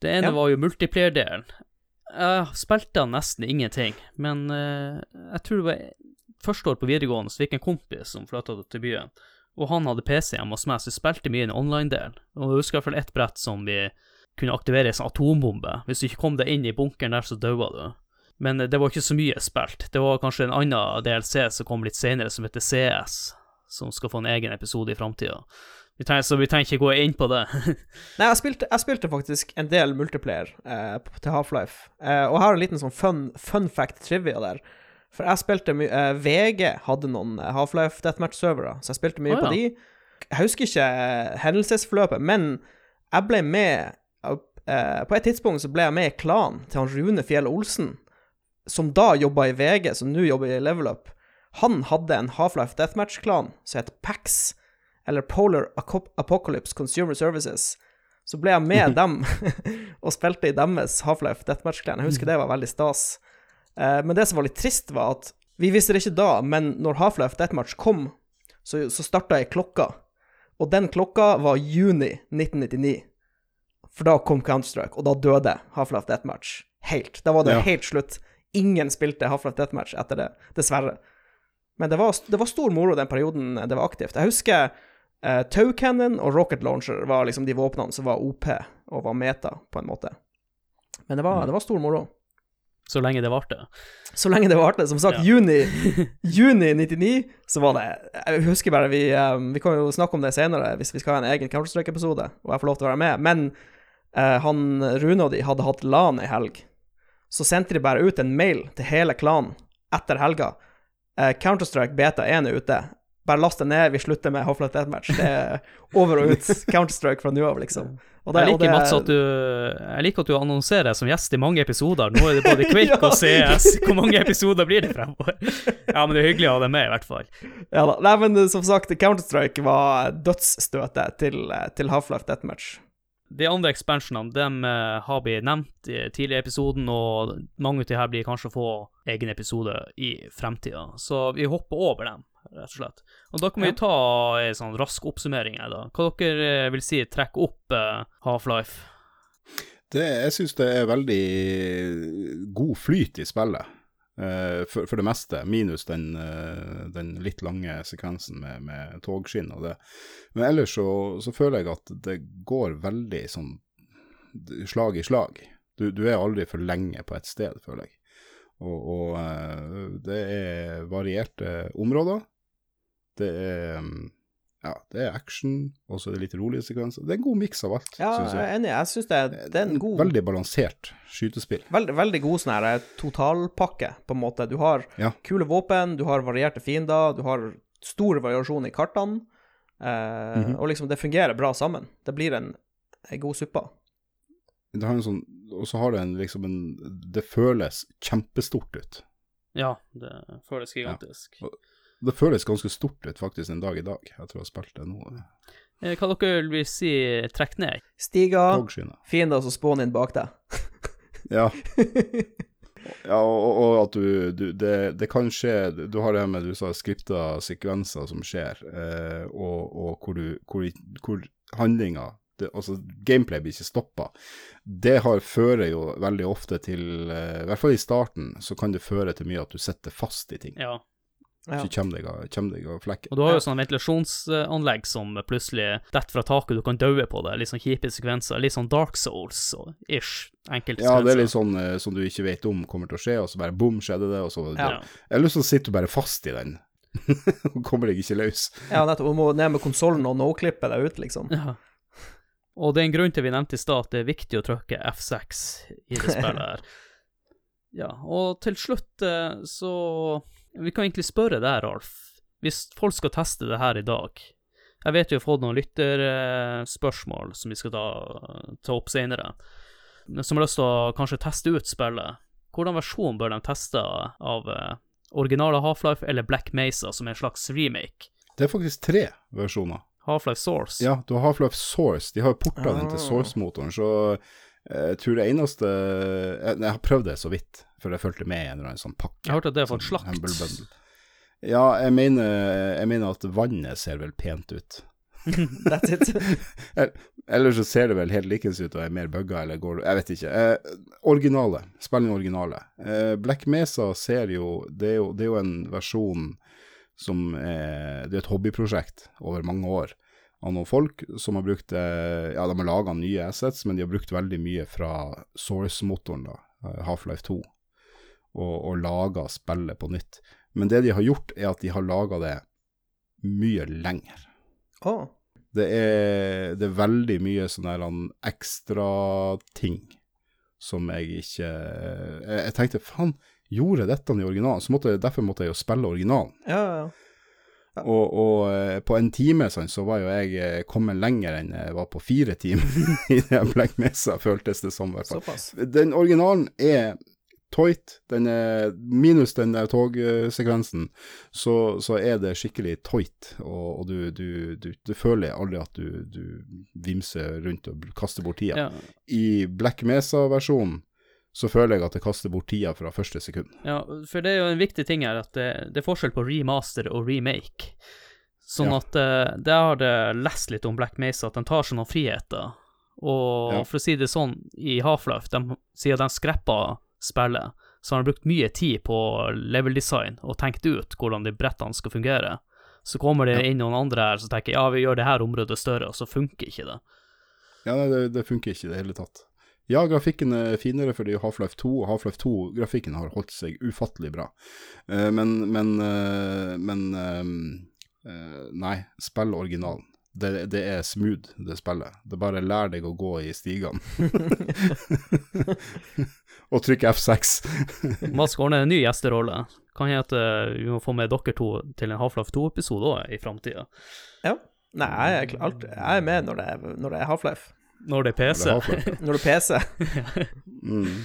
Det ene Ja. var jo multiplayer-delen. Jeg spilte nesten ingenting, men eh, jeg tror det var første år på videregående så fikk en kompis som flytta til byen, og han hadde PC hjemme hos meg, så vi spilte mye i en online-del. Og jeg husker i hvert fall ett brett som vi kunne aktivere en sånn atombombe. Hvis du ikke kom deg inn i bunkeren der, så daua du. Men det var ikke så mye spilt. Det var kanskje en annen DLC som kom litt senere, som heter CS, som skal få en egen episode i framtida. Så vi trenger ikke gå inn på det. Nei, jeg spilte, jeg spilte faktisk en del multiplayer eh, til Half-Life. Eh, og jeg har en liten sånn fun, fun fact trivia der. For jeg spilte mye eh, VG hadde noen eh, Half-Life Deathmatch-servere, så jeg spilte mye Å, på ja. de. Jeg husker ikke eh, hendelsesforløpet, men jeg ble med eh, På et tidspunkt så ble jeg med i klanen til han Rune Fjell Olsen, som da jobba i VG, som nå jobber i Level Up. Han hadde en Half-Life Deathmatch-klan som het PAX, eller Polar Apocalypse Consumer Services. Så ble jeg med dem og spilte i deres Half-Life Deathmatch-klan. Jeg husker det var veldig stas. Eh, men det som var litt trist, var at vi visste det ikke da, men når Half-Life Deathmatch kom, så, så starta jeg klokka. Og den klokka var juni 1999. For da kom Counter-Strike, og da døde Half-Life Deathmatch helt. Da var det Ja. helt slutt. Ingen spilte Half-Life Deathmatch etter det, dessverre. Men det var, det var stor moro den perioden det var aktivt. Jeg husker uh, Tow Cannon og Rocket Launcher var liksom de våpnene som var OP og var meta, på en måte. Men det var, det var stor moro. Så lenge det varte. Så lenge det varte. Som sagt, Ja. juni, juni 99, så var det Jeg husker bare vi um, Vi kan jo snakke om det senere hvis vi skal ha en egen Counter-Strike-episode, og jeg får lov til å være med. Men uh, han Rune og de hadde hatt LAN ei helg. Så sendte de bare ut en mail til hele klanen etter helga. Eh, Counter-Strike beta 1 er ute. Bare last det ned, vi slutter med Half-Life Deathmatch. Det er over og ut Counter-Strike fra nå av, liksom. Og det- Jeg og liker, det- Mats, at du, jeg liker at du annonserer som gjest i mange episoder. Nå er det både Quake Ja. og CS. Hvor mange episoder blir det fremover? Ja, men det er hyggelig å ha deg med, i hvert fall. Ja da. Nei, men eh, som sagt, Counter-Strike var dødsstøtet til, eh, til Half-Life Deathmatch. De andre expansionene dem eh, har vi nevnt i tidligere episoden, og mange av de her blir kanskje å få egen episode i fremtida. Så vi hopper over dem, rett og slett. Og da kan vi ta en sånn rask oppsummering her, da. Hva dere eh, vil si trekker opp eh, Half-Life? Det, jeg syns det er veldig god flyt i spillet, for, for det meste, minus den, eh, den litt lange sekvensen med, med togskinn og det. Men ellers så, så føler jeg at det går veldig sånn slag i slag. Du, du er aldri for lenge på et sted, føler jeg. Og, og eh, det er varierte områder. Det er mm, ja, det er action, og så er det litt rolige sekvenser. Det er en god miks av alt, Ja, synes jeg jeg. er enig. Jeg syns det, det er en god Veldig balansert skytespill. Veldig, veldig god sånn her eh, totalpakke, på en måte. Du har Ja. kule våpen, du har varierte fiender, du har stor variasjon i kartene, eh, Mhm. og liksom det fungerer bra sammen. Det blir en, en god suppe. Det har en sånn, og så har det en, liksom en Det føles kjempestort ut. Ja, det føles gigantisk. Det føles ganske stort ut faktisk en dag i dag, etter å ha spilt det nå. Eh, Hva dere vil si trekk ned? Stiger, fiender som spawner inn bak deg. Ja. ja, og, og at du, du det, det kan skje Du har det her med du sa skripta sekvenser som skjer, eh, og, og hvor du hvor, hvor handlinga det, altså gameplay blir ikke stoppa. Det har, fører jo veldig ofte til, eh, i hvert fall i starten, så kan det føre til mye at du sitter fast i ting. Ja. Ja. Så kommer deg av, deg av flekken. Og du har jo Ja. sånn ventilasjonsanlegg som plutselig detter fra taket, du kan daue på det. Litt sånn kjipe sekvenser. Litt sånn Dark Souls og ish. Enkelte Ja, det er litt sånn eh, som du ikke vet om kommer til å skje, og så bare bom, skjedde det, og så Ja. Eller så sitter du bare fast i den, og kommer deg ikke løs. Ja, nettopp. Du må ned med konsollen og no-klippe deg ut, liksom. Ja. Og det er en grunn til vi nevnte i stad at det er viktig å trykke F6 i det spillet her. Ja, og til slutt eh, så Vi kan egentlig spørre deg, Ralf. Hvis folk skal teste det her i dag Jeg vet vi har fått noen lytterspørsmål som vi skal ta, ta opp senere, som har lyst til å kanskje teste ut spillet. Hvordan versjon bør de teste av eh, originale Half-Life eller Black Mesa, som er en slags remake? Det er faktisk tre versjoner. Half-Life Source. Ja, du har Half-Life Source. De har porta den til Ah. Source-motoren, så eh, jeg tror det eneste jeg, jeg har prøvd det så vidt, for jeg fulgte med i en eller annen sånn pakke. Jeg hørte at det er for sånn slakt. Ja, jeg mener, jeg mener at vannet ser vel pent ut. That's it. Eller så ser det vel helt likens ut og er mer bugga, eller går Jeg vet ikke. Eh, originale. Spillene originale. Eh, Black Mesa ser jo det, jo det er jo en versjon som er Det er et hobbyprosjekt over mange år av noen folk som har brukt eh, Ja, de har laga nye assets, men de har brukt veldig mye fra Source-motoren, da, eh, Half-Life 2, og, og laga spillet på nytt. Men det de har gjort, er at de har laga det mye lenger. Oh. Det er, det er veldig mye sånne ekstrating ekstra ting som jeg ikke Jeg, jeg tenkte faen, gjorde jeg dette i originalen? Så måtte, derfor måtte jeg jo spille originalen. Ja, ja, ja. Og, og eh, på en time sånn, så var jo jeg eh, kommet lenger enn jeg var på fire timer i det Black Mesa, føltes det som. Såpass. Den originalen er toit. Den er, minus den der togsekvensen, så, så er det skikkelig toit. Og, og du, du, du, du føler aldri at du, du vimser rundt og kaster bort tida. Ja, I Black Mesa-versjonen så føler jeg at jeg kaster bort tida fra første sekund. Ja, for det er jo en viktig ting her at det, det er forskjell på remaster og remake. Sånn Ja. at uh, der har jeg lest litt om Black Mesa, at de tar seg noen friheter. Og Ja. for å si det sånn, i Half-Life, de, siden de skreppa spillet, så han har brukt mye tid på level design og tenkt ut hvordan de brettene skal fungere. Så kommer det inn noen andre her som tenker ja, vi gjør det her området større, og så funker ikke det. Ja, nei, det, det funker ikke i det hele tatt. Ja, grafikken er finere fordi Half-Life 2 og Half-Life 2-grafikken har holdt seg ufattelig bra. Eh, men men, eh, men eh, Nei, spill originalen. Det, det er smooth, det spillet. Det bare lær deg å gå i stigene. og trykke F6. Mask ordner en ny gjesterolle. Kan hende at eh, vi må få med dere to til en Half-Life 2-episode òg i framtida. Ja. Nei, jeg er, alt, jeg er med når det er, når det er Half-Life. Når det er PC. Når det er PC. Mm.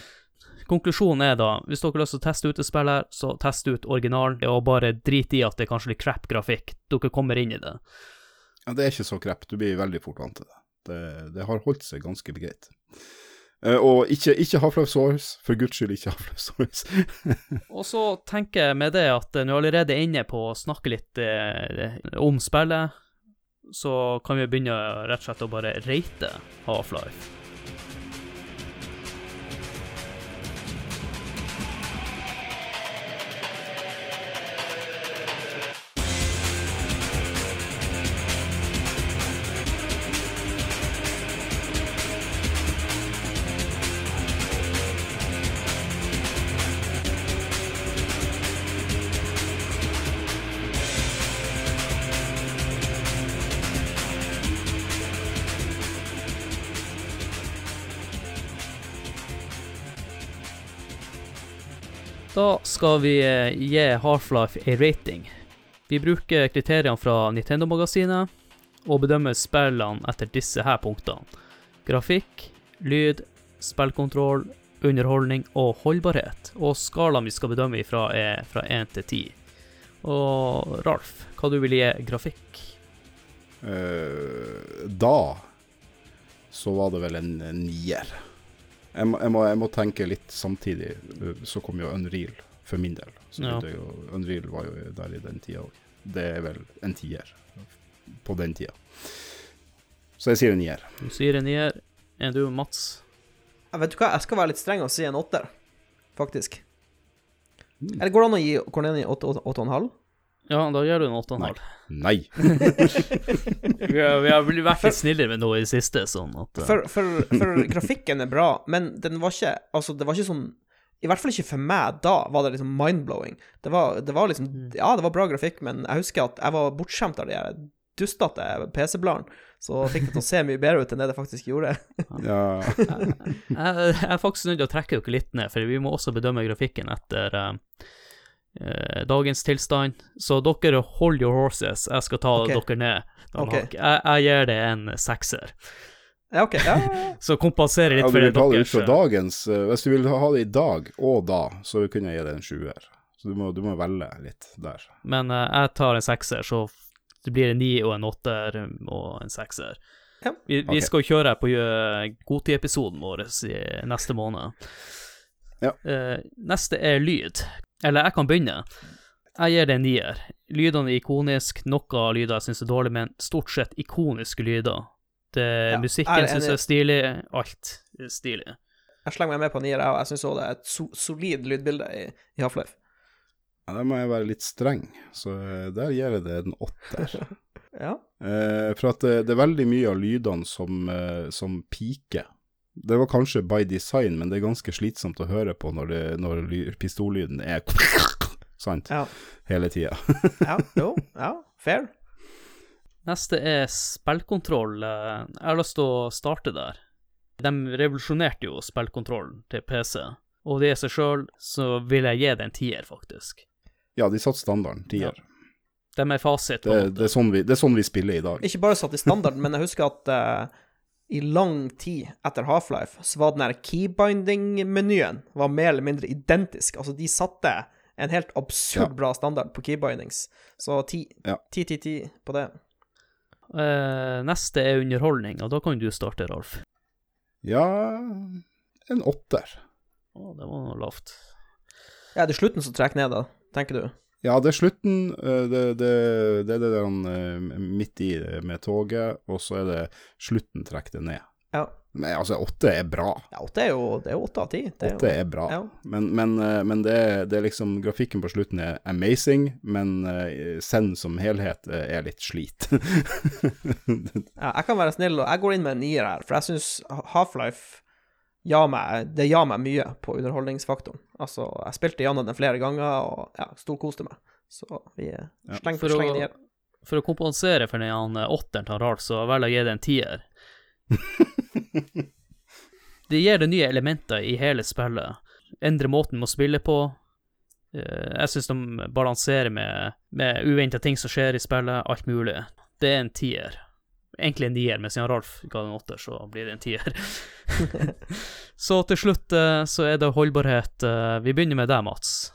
Konklusjonen er da, hvis dere har lyst til å teste ut et spill her, så test ut originalen, og bare drit i at det er kanskje litt crap grafikk. Dere kommer inn i det. Ja, det er ikke så krepp. Du blir veldig fort vant til det. Det, det har holdt seg ganske greit. Uh, og ikke, ikke Half-Life Source, for guds skyld ikke Half-Life Source. Og så tenker jeg med det at når vi allerede er inne på å snakke litt eh, om spillet, så kan vi begynne rett og slett å bare rate Half-Life. Da skal vi eh, gi Half-Life en rating. Vi bruker kriteriene fra Nintendo-magasinet og bedømmer spillene etter disse her punktene. Grafikk, lyd, spillkontroll, underholdning og holdbarhet. Og skalaen vi skal bedømme ifra er fra 1 til 10. Og Ralf, hva du vil gi grafikk? Uh, da så var det vel en nier. Jeg må, jeg, må, jeg må tenke litt samtidig. eh, Så kom jo Unreal, for min del. Så Ja. jo, Unreal var jo der i den tida òg. Det er vel en tier på den tida. Så jeg sier en nier. Du sier en nier. Er du Mats? Jeg vet du hva, jeg skal være litt streng og si en åtter, faktisk. Mm. Eller går det an å gi Cornelia åtte og en halv? Ja, da gjør du en 8,5. Nei. Vi har, vi har vært litt snillere med noe i det siste, sånn at uh... For, for, for grafikken er bra, men den var ikke Altså, det var ikke sånn I hvert fall ikke for meg da var det liksom mind-blowing. Det var, det var liksom Ja, det var bra grafikk, men jeg husker at jeg var bortskjemt av de her dustete PC-bladene. Så fikk det til å se mye bedre ut enn det det faktisk gjorde. Ja. jeg, jeg er faktisk nødt til å trekke dere litt ned, for vi må også bedømme grafikken etter eh, dagens tilstand. Så dere hold your horses, jeg skal ta okay. dere ned. Okay. Jeg, jeg gir det en sekser. Ja, OK. Ja. Så kompenserer litt Ja, for det deres dagens eh, Hvis du vil ha det i dag og da, så kunne jeg gi det en sjuer. Så du må, du må velge litt der. Men uh, jeg tar en sekser, så det blir en ni og en åtter og en sekser. Ja. Vi, vi okay. skal kjøre på Godtid-episoden vår i neste måned. Ja. Uh, neste er lyd. Eller jeg kan begynne. Jeg gir det en nier. Lydene er ikonisk, noe lyder jeg syns er dårlig, men stort sett ikoniske lyder. Det, Ja, musikken syns jeg er stilig, alt er stilig. Jeg slenger meg med på nier, jeg og Jeg syns òg det er et so solid lydbilde i, i Half-Life. Ja, der må jeg være litt streng, så eh, der gir jeg det en åtter. Ja. Eh, for at det, det er veldig mye av lydene som, eh, som piker. Det var kanskje by design, men det er ganske slitsomt å høre på når, det, når pistollyden er sant, Ja. hele tida. ja. Jo. Ja. Fair. Neste er spillkontroll. Eh, Jeg har lyst til å starte der. De revolusjonerte jo spillkontrollen til PC, og det i seg sjøl så vil jeg gi det en tier, faktisk. Ja, de satte standarden, tier. De er fasit. Det, det, er sånn vi, det er sånn vi spiller i dag. Ikke bare satt i standarden, men jeg husker at eh, i lang tid etter Half-Life så var den der keybinding-menyen var mer eller mindre identisk. Altså, de satte en helt absurd Ja. bra standard på keybindings. Så Ja. 10-10-10 på det. Uh, neste er underholdning, og da kan du starte, Rolf. Ja, en åtter. Å, det var noe lavt. Ja, det er slutten som trekker ned, da, tenker du? Ja, det er slutten. eh, Det, det, det er det der eh, midt i med toget, og så er det slutten trekk det ned. Ja. Men altså, åtte er bra. Ja, åtte er jo det er åtte av ti. Åtte er bra. Ja. Men, men, eh, men det, det er liksom Grafikken på slutten er amazing, men Send som helhet eh, er litt slit. Ja, jeg kan være snill, og jeg går inn med en nier her, for jeg syns Half-Life ga meg, det ga meg mye på underholdningsfaktoren. Altså, jeg spilte gjennom den flere ganger, og ja, storkoste meg. Så vi Ja, slenger for å- slenger i For å kompensere for den han, eh, åtteren til Ralf, så velger jeg å gi det en tier. Det gir det nye elementer i hele spillet. Endrer måten man spiller på. Eh, Jeg syns de balanserer med, med uventa ting som skjer i spillet, alt mulig. Det er en tier. Egentlig en nier, men siden Ralf ga den åtter, så blir det en tier. så til slutt eh, så er det holdbarhet. Eh, Vi begynner med deg, Mats.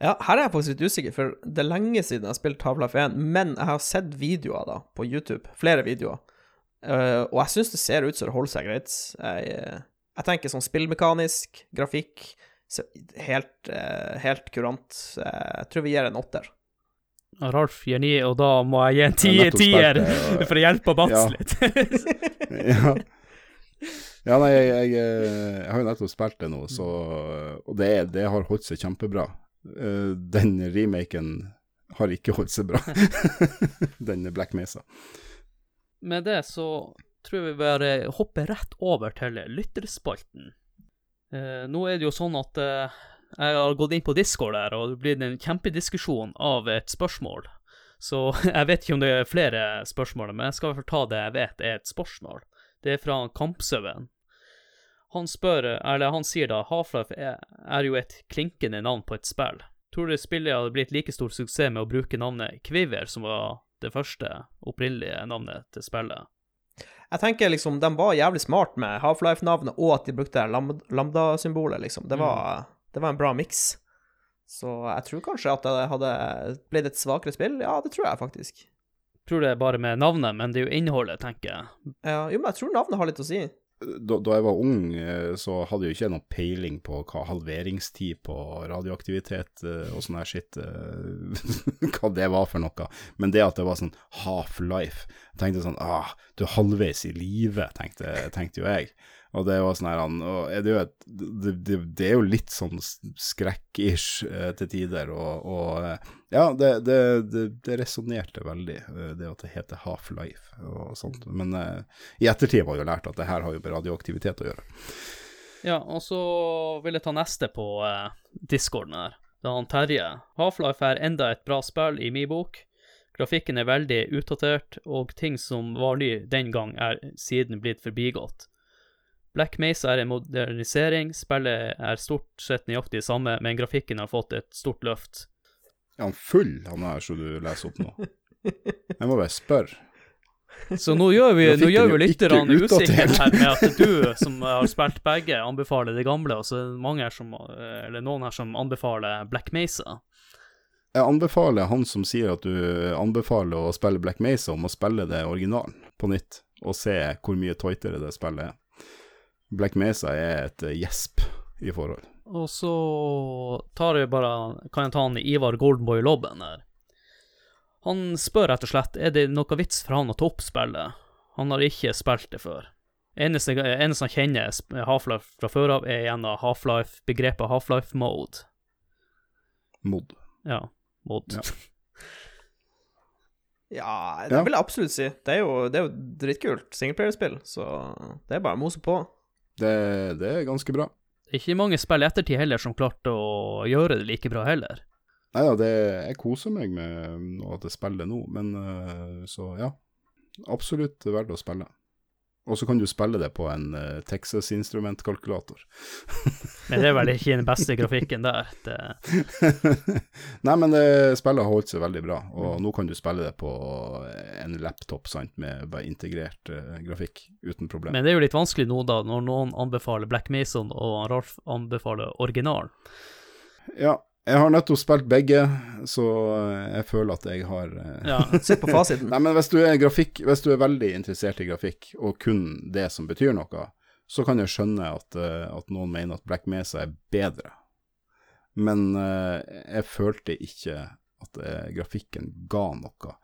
Ja, her er jeg faktisk litt usikker, for det er lenge siden jeg har spilt Tavla F1, men jeg har sett videoer da, på YouTube, flere videoer, uh, og jeg syns det ser ut som det holder seg greit. Jeg, jeg tenker sånn spillmekanisk, grafikk, helt, uh, helt kurant. Jeg tror vi gir en åtter. Ralf gir ni, og da må jeg gi en tier, tier for å hjelpe Mats Ja. litt. ja. ja, nei, jeg, jeg, eh, jeg har jo nettopp spilt det nå, så, og det, det har holdt seg kjempebra. Eh, Den remaken har ikke holdt seg bra, den Black Mesa. Med det så tror jeg vi bare hopper rett over til lytterspalten. Eh, nå er det jo sånn at jeg har gått inn på Discord der, og det blir en kjempediskusjon av et spørsmål. Så jeg vet ikke om det er flere spørsmål, men jeg skal i hvert fall ta det jeg vet er et spørsmål. Det er fra Kampsauen. Han spør, eller han sier da, Half-Life er, er jo et klinkende navn på et spill. Tror du spillet hadde blitt like stor suksess med å bruke navnet Kviver, som var det første opprinnelige navnet til spillet? Jeg tenker liksom, de var jævlig smart med Half-Life-navnet, og at de brukte lambda-symbolet, liksom. Det var, det var en bra miks. Så jeg tror kanskje at det hadde blitt et svakere spill. Ja, det tror jeg faktisk. Jeg tror det er bare med navnet, men det er jo innholdet, tenker jeg. Ja, jo, men jeg tror navnet har litt å si. Da, da jeg var ung, eh, så hadde jeg jo ikke noe peiling på hva halveringstid på radioaktivitet eh, og sånn her shit eh, Hva det var for noe. Men det at det var sånn half-life Jeg tenkte sånn ah, du er halvveis i live, tenkte, tenkte jo jeg. Og det var sånn her han- er det, jo et, det, det, det er jo litt sånn skrekk-ish eh, til tider, og, og eh, ja, det, det, det, resonnerte veldig, eh, det at det heter Half-Life og sånt. Men i ettertid jeg jo lært at det her har jo med radioaktivitet å gjøre. Ja, og så vil jeg ta neste på eh, discorden her. Det er han Terje. Half-Life er enda et bra spill i min bok. Grafikken er veldig utdatert, og ting som var ny den gang, er siden blitt forbigått. Black Mesa er en modernisering, spillet er stort sett nøyaktig det samme, men grafikken har fått et stort løft. Er han full, han her som du leser opp nå? Jeg må bare spørre. Så nå gjør vi, nå gjør vi lytterne usikre her med at du, som har spilt begge, anbefaler det gamle, og så er det mange her som, eller noen her som anbefaler Black Mesa. Jeg anbefaler han som sier at du anbefaler å spille Black Mesa, om å spille det originalen på nytt, og se hvor mye tightere det spillet er. Black Mesa er et eh, gjesp i forhold. Og så tar jeg bare, kan jeg ta han Ivar Goldenboy Lobben her. Han spør rett og slett er det noe vits for han å ta opp spillet. Han har ikke spilt det før. Eneste, eneste han kjenner Half-Life fra før av, er gjennom Half-Life, begrepet Half-Life Mode. Mod. Ja, mod. Ja. Ja, det Ja. vil jeg absolutt si. Det er jo, det er jo dritkult singleplayerspill, så det er bare å mose på. Det, det er ganske bra. Ikke mange spill i ettertid heller som klarte å gjøre det like bra heller. Nei da, jeg koser meg med at jeg spiller nå, men eh, så ja. Absolutt verdt å spille. Og så kan du spille det på en uh, Texas-instrumentkalkulator. Men det er vel ikke den beste grafikken der. Det, Nei, men det, spillet har holdt seg veldig bra, og nå kan du spille det på en laptop sant, med bare integrert uh, grafikk uten problem. men det er jo litt vanskelig nå, da, når noen anbefaler Black Mason og Ralf anbefaler originalen. Ja, jeg har nettopp spilt begge, så jeg føler at jeg har eh, Ja, Sitt på fasiten. Nei, men hvis du er grafikk, hvis du er veldig interessert i grafikk, og kun det som betyr noe, så kan jeg skjønne at, eh, at noen mener at Black Mesa er bedre. Men eh, jeg følte ikke at eh, grafikken ga noe.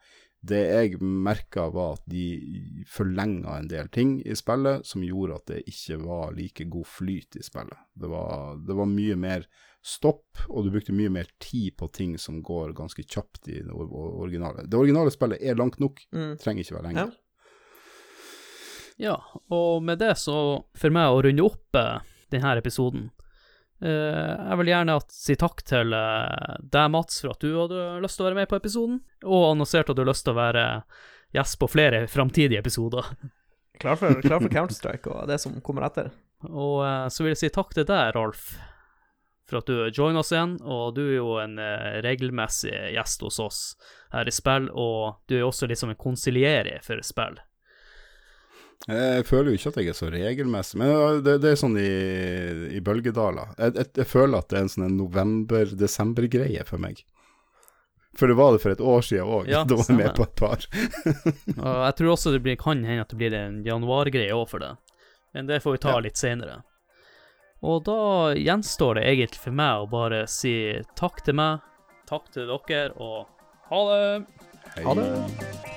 Det jeg merka var at de forlenga en del ting i spillet som gjorde at det ikke var like god flyt i spillet. Det var, det var mye mer stopp, og du brukte mye mer tid på ting som går ganske kjapt i det or- or- originale. Det originale spillet er langt nok, Mm. trenger ikke være lenger. Ja, og med det så, for meg å runde opp eh, denne episoden eh, Jeg vil gjerne at, si takk til eh, deg, Mats, for at du hadde lyst til å være med på episoden, og annonserte at du har lyst til å være gjest på flere framtidige episoder. Klar for, klar for Counter-Strike og det som kommer etter. Og eh, så vil jeg si takk til deg, Rolf, for at du joiner oss igjen. Og du er jo en eh, regelmessig gjest hos oss her i spill, og du er jo også liksom en konsilierer for spill. Jeg føler jo ikke at jeg er så regelmessig, men det, det er sånn i, i bølgedaler. Jeg, jeg, jeg føler at det er en sånn november-desember-greie for meg. For det var det for et år siden òg. Ja, da var jeg med på et par. Jeg tror også det blir, kan hende at det blir en januargreie òg for det. Men det får vi ta Ja. litt senere. Og da gjenstår det egentlig for meg å bare si takk til meg, takk til dere, og ha det! Ha det. Hei.